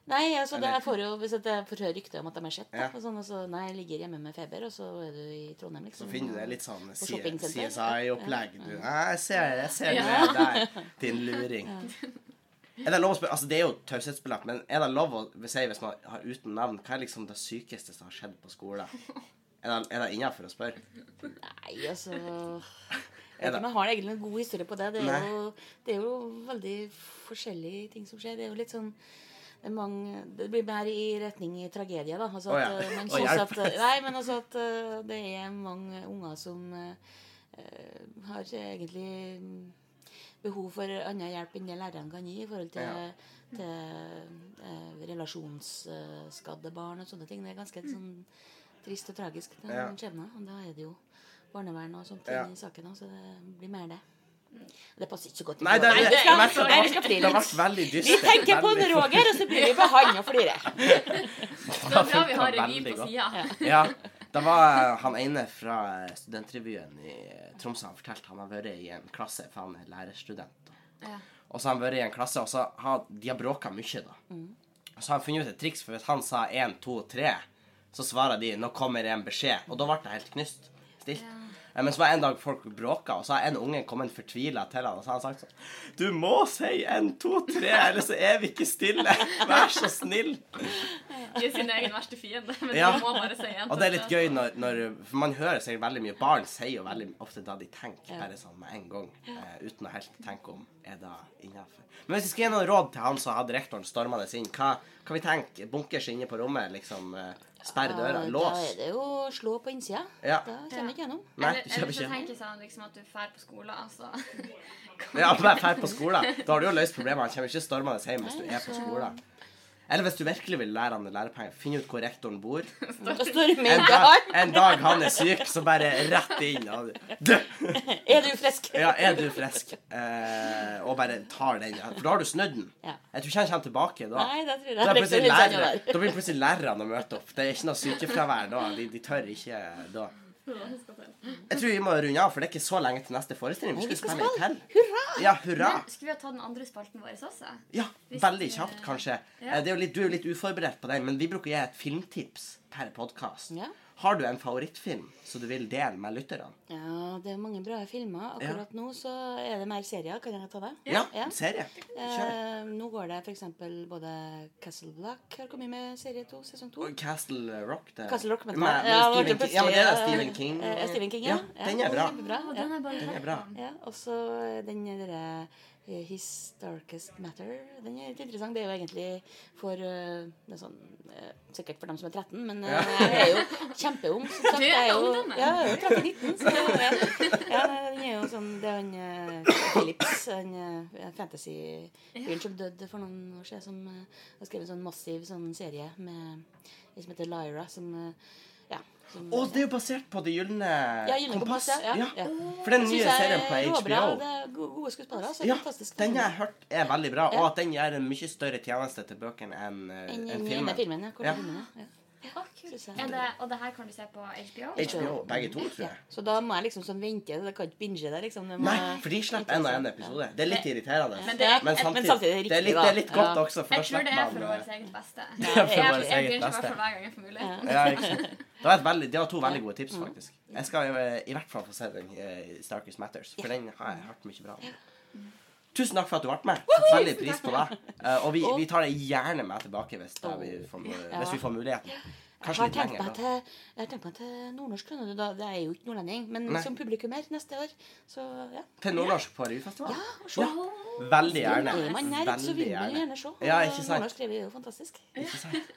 [SPEAKER 3] Nei, altså, det,
[SPEAKER 1] er
[SPEAKER 3] for får jo, hvis jeg får høre rykter om at de er sett, da,
[SPEAKER 1] Ja.
[SPEAKER 3] og sånn, og så, nei, jeg ligger hjemme med feber, og så er du i Trondheim, liksom.
[SPEAKER 1] Så finner du det litt sånn CSI-opplegg.
[SPEAKER 3] Ja.
[SPEAKER 1] Du. Nei, jeg ser, jeg ser er der, din luring. Er det lov å spørre, altså Det er jo taushetsbelagt, men er det lov å si hvis man har uten navn, hva er liksom det sykeste som har skjedd på skolen? Er det, er det innafor å spørre?
[SPEAKER 3] Nei, altså Jeg vet ikke om jeg har egentlig en god historie på det. Det er, jo, det er jo veldig forskjellige ting som skjer. Det er jo litt sånn det, mange, det blir mer i retning i tragedie, da. Altså
[SPEAKER 1] Å,
[SPEAKER 3] oh,
[SPEAKER 1] ja. hjelp.
[SPEAKER 3] at Nei, men altså at uh, det er mange unger som uh, har egentlig mm, behov for annen hjelp enn det lærerne kan gi i forhold til,
[SPEAKER 1] Ja.
[SPEAKER 3] til uh, relasjonsskadde barn og sånne ting. Det er ganske sånn trist og tragisk, den
[SPEAKER 1] Ja.
[SPEAKER 3] skjebnen. Og da er det jo barnevern og sånt
[SPEAKER 1] Ja.
[SPEAKER 3] i saken òg, så det blir mer det. Det passer ikke så godt.
[SPEAKER 1] Nei, det, det, det, det, det, det har vært veldig
[SPEAKER 3] Vi tenker på
[SPEAKER 1] veldig-
[SPEAKER 3] Roger, og så blir vi på han og flirer.
[SPEAKER 4] Det er bra vi har revy på sida.
[SPEAKER 1] Ja, det var han ene fra studentrevyen i Tromsø han fortalte han har vært i en klasse, for han er lærerstudent. Og så har han vært i en klasse, og så har de har bråka mye, da.
[SPEAKER 3] Mm.
[SPEAKER 1] Og så har han funnet ut et triks, for hvis han sa én, to, tre, så svarer de 'nå kommer en beskjed'. Og da ble det helt knust. Stilt. Eh, Men så var det en dag folk bråka, og så har en unge kommet fortvila til han, og så har han sagt sånn 'Du må si en, to, tre, eller så er vi ikke stille. Vær så snill'.
[SPEAKER 4] Er sin egen verste fiende. Men
[SPEAKER 1] Ja.
[SPEAKER 4] de må bare si en
[SPEAKER 1] Og det er litt gøy når, når For man hører sikkert veldig mye Barn sier jo veldig ofte da de tenker, bare sånn med en gang. Eh, uten å helt tenke om er da innafor. Men hvis vi skal gi noen råd til han som hadde rektoren stormende inn, hva kan vi tenke? Bunkers inne på rommet? Liksom eh, sperre døra?
[SPEAKER 3] Ja, Da er det jo å slå på innsida.
[SPEAKER 1] Ja.
[SPEAKER 3] Da kommer vi ikke gjennom.
[SPEAKER 1] Nei,
[SPEAKER 4] Eller, eller så
[SPEAKER 1] tenker
[SPEAKER 4] tenker sånn liksom at du drar på skolen, altså.
[SPEAKER 1] Ja, bare drar på skolen. Da har du jo løst problemene. Kommer ikke stormende hjem hvis du er på
[SPEAKER 3] så-
[SPEAKER 1] skolen. Eller hvis du virkelig vil lære han lærepenger, finn ut hvor rektoren bor. En dag, en dag han er syk, så bare rett inn. Og!
[SPEAKER 3] Er du frisk?
[SPEAKER 1] Ja, er du frisk? Eh, og bare tar den. For da har du snudd den. Jeg tror ikke han kommer tilbake da.
[SPEAKER 3] Nei, det tror jeg.
[SPEAKER 1] Da, plutselig da blir plutselig lærerne å møte opp. Det er ikke noe sykefravær da. De, de tør ikke da. Jeg tror vi må runde av, for det er ikke så lenge til neste forestilling. Vi
[SPEAKER 3] vi
[SPEAKER 1] skal
[SPEAKER 3] skal
[SPEAKER 1] spille en til.
[SPEAKER 3] Hurra!
[SPEAKER 1] Ja, hurra.
[SPEAKER 4] Men skulle vi ha tatt den andre spalten vår også?
[SPEAKER 1] Ja, veldig kjapt, kanskje.
[SPEAKER 4] ja.
[SPEAKER 1] Eh, Det er litt, du er jo litt uforberedt på den, men vi bruker å gi et filmtips per podkast.
[SPEAKER 3] Ja.
[SPEAKER 1] Har du en favorittfilm som du vil dele med lytterne?
[SPEAKER 3] Ja, det er mange bra filmer. Akkurat nå så er det mer serier. Kan jeg ta det?
[SPEAKER 1] Ja,
[SPEAKER 3] Ja.
[SPEAKER 1] serie. Kjør.
[SPEAKER 3] Eh, nå går det f.eks. både Castle Black har kommet med serie to, sesong to.
[SPEAKER 1] Castle Rock. Det.
[SPEAKER 3] Castle Rock, men-
[SPEAKER 1] med, med
[SPEAKER 3] Ja, det
[SPEAKER 1] Stephen King. Ja, men det er Stephen
[SPEAKER 3] eh,
[SPEAKER 1] King.
[SPEAKER 3] eh, Stephen King, ja.
[SPEAKER 1] ja. Den er bra.
[SPEAKER 3] Ja.
[SPEAKER 4] den er
[SPEAKER 1] er bra.
[SPEAKER 3] Ja, og så den derre eh, His Darkest Matter. Den er litt interessant. Det er jo egentlig for uh, det er sånn, eh, Sikkert for dem som er 13, men eh,
[SPEAKER 1] Ja.
[SPEAKER 3] jeg er jo kjempeung. Sagt,
[SPEAKER 4] Du er
[SPEAKER 3] jeg er jo, ja, jeg er jo 30-19. Så det, ja. den er jo sånn Det er han Philips, Phillips, han uh, fantasy-fyren som døde for noen år siden, som eh, har skrevet en sånn massiv sånn serie med en som heter Lyra, som eh, ja, som,
[SPEAKER 1] Å, det er jo basert på Det gylne
[SPEAKER 3] Ja, kompass, ja, ja, ja.
[SPEAKER 1] For den nye serien på HBO
[SPEAKER 3] bra, Det er gode skuespillere. Så
[SPEAKER 1] ja, den jeg har hørt er veldig bra, og at den gjør en mye større tjeneste til bøkene enn en,
[SPEAKER 3] enn
[SPEAKER 1] enn filmen.
[SPEAKER 3] filmen. Ja,
[SPEAKER 1] Ja.
[SPEAKER 3] ja. Jeg.
[SPEAKER 4] Det, og det her kan du se på HBO?
[SPEAKER 1] HBO, begge to, tror
[SPEAKER 3] Ja.
[SPEAKER 1] jeg.
[SPEAKER 3] Så da må jeg liksom sånn vente. Jeg kan ikke binge det, liksom. Det må,
[SPEAKER 1] Nei, for de slipper en og en episode. Det er litt irriterende.
[SPEAKER 4] Men det er-
[SPEAKER 1] Men
[SPEAKER 3] men
[SPEAKER 1] samtidig,
[SPEAKER 3] samtidig er det
[SPEAKER 1] det er litt, det er litt godt
[SPEAKER 3] Ja.
[SPEAKER 1] også, for
[SPEAKER 4] Jeg tror det er for vårt
[SPEAKER 1] eh,
[SPEAKER 4] eget beste.
[SPEAKER 1] Ja, for
[SPEAKER 4] Jeg,
[SPEAKER 1] jeg,
[SPEAKER 4] jeg
[SPEAKER 1] jeg,
[SPEAKER 4] begynner i hvert
[SPEAKER 1] beste.
[SPEAKER 4] fall hver gang jeg får muligheten.
[SPEAKER 1] ja, ikke sant? Det var, veldig, det var to veldig gode tips, faktisk. Jeg skal eh, i hvert fall få se den i Starkest Matters, for den har jeg hørt mye bra om. Tusen takk for at du ble med. Setter veldig pris på deg. Eh, og vi, vi tar deg gjerne med tilbake hvis, vi, får, hvis vi får muligheten.
[SPEAKER 3] Jeg
[SPEAKER 1] Kanskje
[SPEAKER 3] jeg har tenkt meg til nordnorsk. skjønner du, da. Det er jo ikke nordlending, men
[SPEAKER 1] Nei.
[SPEAKER 3] som publikummer neste år. Så ja.
[SPEAKER 1] Til nordnorsk på revyfestival?
[SPEAKER 3] Ja, se.
[SPEAKER 1] Ja, veldig gjerne.
[SPEAKER 3] Er man nerd, så vil man jo
[SPEAKER 1] gjerne.
[SPEAKER 3] se.
[SPEAKER 1] Ja, ikke sant.
[SPEAKER 3] Nordnorsk skriver er jo fantastisk.
[SPEAKER 1] Ikke sant?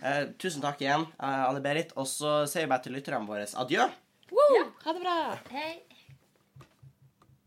[SPEAKER 1] Eh, tusen takk igjen, eh, Anne Berit. Og så sier vi bare til lytterne våre adjø.
[SPEAKER 3] Ja. Ha det bra.
[SPEAKER 4] Hei,